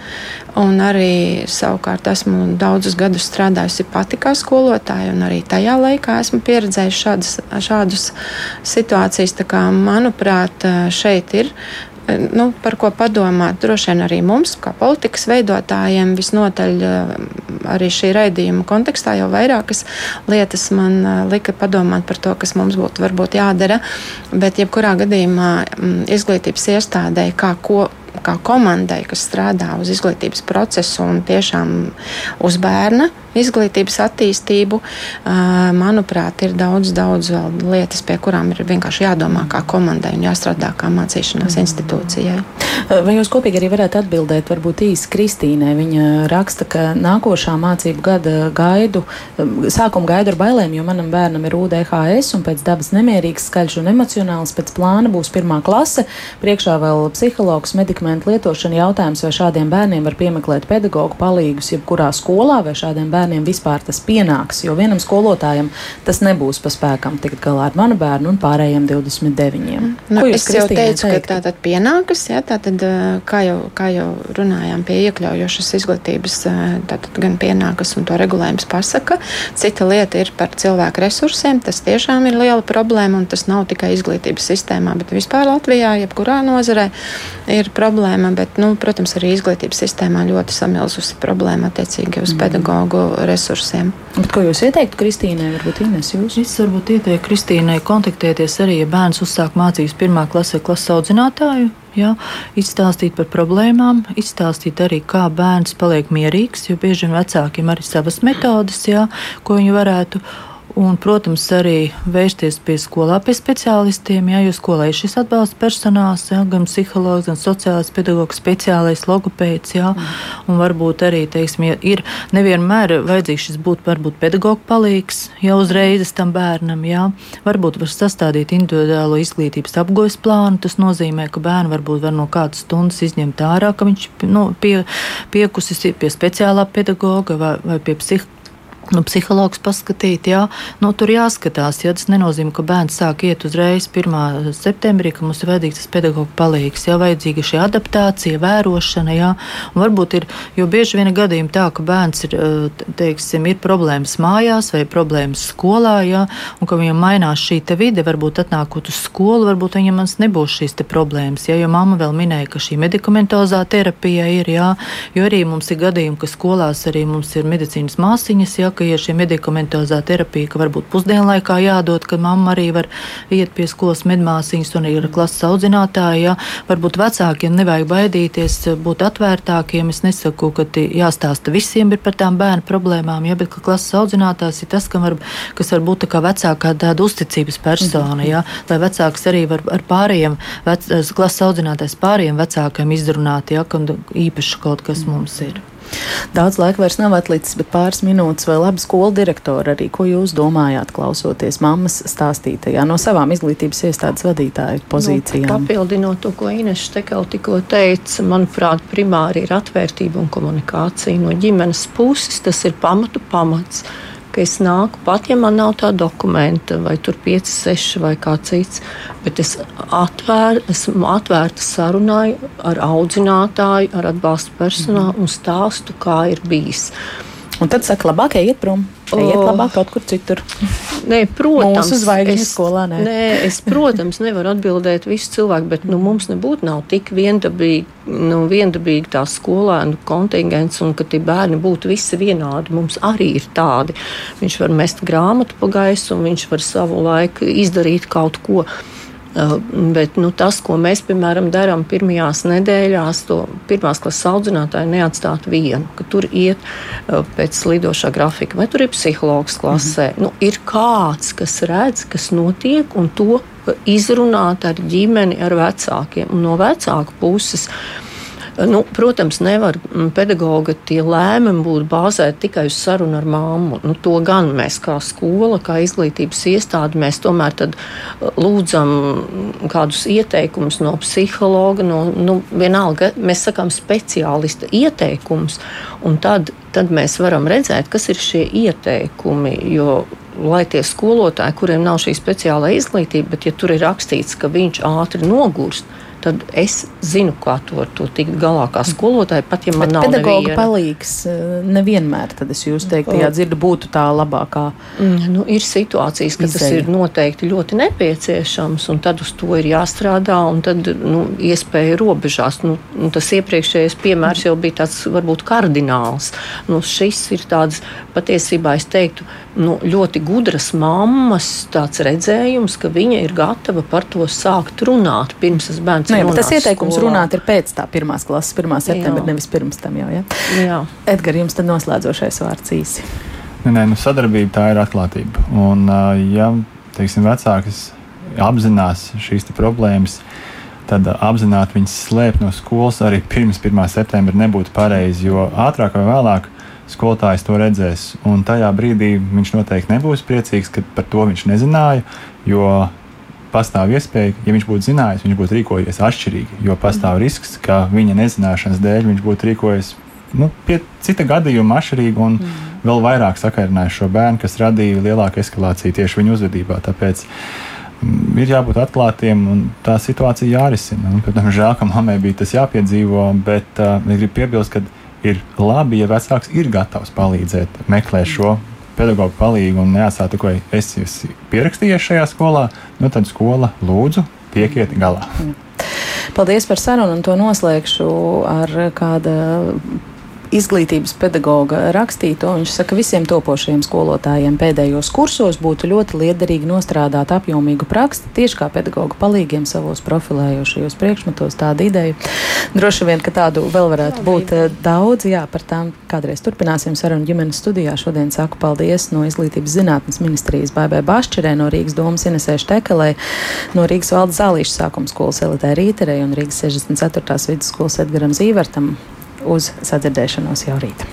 Un arī savukārt esmu daudzus gadus strādājusi pati kā skolotāja, un arī tajā laikā esmu pieredzējusi šādas, šādus situācijas. Kā, manuprāt, šeit ir nu, par ko padomāt. Droši vien arī mums, kā politikas veidotājiem, visnotaļ eh, arī šī raidījuma kontekstā jau vairākas lietas man eh, lika padomāt par to, kas mums būtu varbūt jādara. Bet, jebkurā gadījumā, mm, izglītības iestādē, kā ko kā komandai, kas strādā uz izglītības procesu un tiešām uz bērna izglītības attīstību, manuprāt, ir daudz, daudz lietas, pie kurām ir vienkārši jādomā kā komandai un jāstrādā kā mācīšanās institūcijai. Vai jūs kopīgi arī varētu atbildēt, varbūt īsi Kristīnai? Viņa raksta, ka nākošā mācību gada gaidu, sākuma gaidu ar bailēm, jo manam bērnam ir UDHS un pēc dabas nemierīgs, skaļš un emocionāls. Pēc plāna būs pirmā klase, priekšā vēl psihologs, medikamentu lietošana jautājums, vai šādiem bērniem var piemeklēt pedagoģu palīgus jebkurā skolā vai šādiem bērniem bērniem vispār tas pienāks. Jo vienam skolotājam tas nebūs pa spēkam tikt galā ar manu bērnu un pārējiem 29. Mm. Nu, es jau teicu, teiktu? ka tā tad pienākas, ja, tā tad, kā jau, kā jau runājām pie iekļaujošas izglītības, tātad gan pienākas un to regulējums pasaka. Cita lieta ir par cilvēku resursiem. Tas tiešām ir liela problēma un tas nav tikai izglītības sistēmā, bet vispār Latvijā, jebkurā nozarē ir problēma. Bet, nu, protams, arī izglītības sistēmā ļoti samilzusi problēma attiecīgi uz mm. pedagoģu resursiem. Bet ko jūs ieteiktu Kristīnai? Varbūt Ines jūs? Es varbūt ieteiktu Kristīnai kontaktēties arī, ja bērns uzsāk mācības pirmā klasē klases audzinātāju. Ja, izstāstīt par problēmām, izstāstīt arī, kā bērns paliek mierīgs, jo bieži vien vecākiem arī savas metodes, ja, ko viņi varētu Un, protams, arī vērsties pie skolā pie speciālistiem, ja, jo skolā ir šis atbalsta personāls, ja, gan psihologs, gan sociālais pedagogs, speciālais logopēds. Ja, un varbūt arī, teiksim, ja ir nevienmēr vajadzīgs šis būt varbūt pedagoga palīgs jau uzreiz tam bērnam. Ja. Varbūt var sastādīt individuālo izglītības apgūves plānu. Tas nozīmē, ka bērnu varbūt var no kādas stundas izņemt ārā, ka viņš nu, pie, piekusis pie speciālā pedagoga vai, vai pie psihologa nu, psihologs paskatīt, jā, nu, tur jāskatās. Jā, tas nenozīmē, ka bērns sāk iet uzreiz 1. septembrī, ka mums ir vajadzīgs tas pedagoģa palīgs, jā, vajadzīga šī adaptācija, vērošana, jā, un varbūt ir, jo bieži vien gadījumi tā, ka bērns ir, teiksim, ir problēmas mājās vai problēmas skolā, jā, un ka viņam mainās šī vide, varbūt atnākot uz skolu, varbūt viņam nebūs šīs problēmas, jā, jo mamma vēl minēja, ka šī medikamentozā terapija ir, jā, jo arī mums ir gadījumi, ka skolās arī mums ir medicīnas māsiņas, jā, ka ir šī medikamentozā terapija, ka varbūt pusdienlaikā jādod, ka mamma arī var iet pie skolas medmāsīņas un ir klases audzinātāja. Ja. Varbūt vecākiem nevajag baidīties, būt atvērtākiem. Es nesaku, ka jāstāsta visiem par tām bērnu problēmām, ja, bet klases audzinātājs ir tas, var, kas var būt kā vecākā tāda uzticības persona. Ja, lai vecāks arī var ar pārējiem, vec, klases audzinātājs pārējiem vecākiem izrunāt, ja, ka īpaši kaut kas mums ir. Daudz laika vairs nav atlicis, bet pāris minūtes vai labi skolu direktori arī. Ko jūs domājāt, klausoties mammas stāstītajā no savām izglītības iestādes vadītāju pozīcijām? Nu, papildinot to, ko Ines Štekela tikko teica, manuprāt, primāri ir atvērtība un komunikācija no ģimenes puses. Tas ir pamatu pamats ka es nāku pat, ja man nav tā dokumenta, vai tur 5, 6 vai kā cits, bet es atvēr, esmu atvērta sarunai ar audzinātāju, ar atbalstu personālu un stāstu, kā ir bijis. Un tad saka, labāk iet prom. Iet labāk kaut kur citur. Nē, protams, Mūsu zvaigžņu skolā. Nē. nē, es, protams, nevaru atbildēt visu cilvēku, bet nu, mums nebūtu nav tik viendabīgi, nu, viendabīgi tā skolēnu kontingents un ka tie bērni būtu visi vienādi. Mums arī ir tādi. Viņš var mest grāmatu pa gaisu un viņš var savu laiku izdarīt kaut ko. Uh, bet nu, tas, ko mēs, piemēram, darām pirmajās nedēļās, to pirmās klases audzinātāju neatstāt vienu, ka tur iet uh, pēc lidošā grafika, vai tur ir psihologs klasē. Mm -hmm. nu, ir kāds, kas redz, kas notiek, un to izrunāt ar ģimeni, ar vecākiem. Un no vecāku puses Nu, protams, nevar mm, pedagoga tie lēmumi būt bāzēti tikai uz sarunu ar māmu. Nu, to gan mēs kā skola, kā izglītības iestāde, mēs tomēr uh, lūdzam kādus ieteikumus no psihologa, no nu, vienalga, mēs sakām speciālista ieteikumus, un tad, tad mēs varam redzēt, kas ir šie ieteikumi. Jo lai tie skolotāji, kuriem nav šī speciālā izglītība, bet ja tur ir rakstīts, ka viņš ātri nogurst, tad es zinu, kā to ar to tikt galā kā skolotāja, pat ja man Bet nav pedagoga palīgs. Eh, nevienmēr tad es jūs teiktu, jā, dzirdu, būtu tā labākā. Mm, nu, ir situācijas, ka izēja. tas ir noteikti ļoti nepieciešams, un tad uz to ir jāstrādā, un tad nu, iespēja robežās. Nu, nu, tas iepriekšējais piemērs jau bija tāds varbūt kardināls. Nu, šis ir tāds patiesībā, es teiktu, nu, ļoti gudras mammas redzējums, ka viņa ir gatava par to sākt runāt pirms tas bērns. Jā, tas ieteikums skolā. runāt ir pēc tā pirmās klases, 1. septembra, nevis pirms tam jau. Ja? Jā. Edgars, jums tad noslēdzošais vārds īsi. Nē, nē, nu, sadarbība tā ir atklātība. Un, ja teiksim, vecāks apzinās šīs problēmas, tad apzināti viņas slēpt no skolas arī pirms 1. septembra nebūtu pareizi, jo ātrāk vai vēlāk skolotājs to redzēs. Un tajā brīdī viņš noteikti nebūs priecīgs, ka par to viņš nezināja, jo pastāv iespēja, ja viņš būtu zinājis, viņš būtu rīkojies atšķirīgi. Jo pastāv risks, ka viņa nezināšanas dēļ viņš būtu rīkojies nu, pie cita gadījuma atšķirīgi un mm. vēl vairāk sakarinājis šo bērnu, kas radīja lielāku eskalāciju tieši viņu uzvedībā. Tāpēc mm, ir jābūt atklātiem un tā situācija jārisina. Un, protams, žēl, ka mammai bija tas jāpiedzīvo, bet uh, es gribu piebilst, ka ir labi, ja vecāks ir gatavs palīdzēt, meklēt šo pedagoģu palīdzību un neatstāt, ko es esmu pierakstījies šajā skolā, nu tad skola lūdzu tiekiet galā. Paldies par sarunu, un to noslēgšu ar kādu izglītības pedagoga rakstīto. Viņš saka, ka visiem topošajiem skolotājiem pēdējos kursos būtu ļoti liederīgi nostrādāt apjomīgu praksi, tieši kā pedagoga palīgiem savos profilējošajos priekšmetos. Tāda ideja. Droši vien, ka tādu vēl varētu būt eh, daudz. Jā, par tām kādreiz turpināsim sarunu ģimenes studijā. Šodien saku paldies no Izglītības zinātnes ministrijas Baibai Bašķerē, no Rīgas domas Inesē Štekelē, no Rīgas valdes zālīšu sākuma skolas Elitē Rīterei un Rīgas 64. vidusskolas Edgaram Zīvertam uz sadzirdēšanos jau rīt.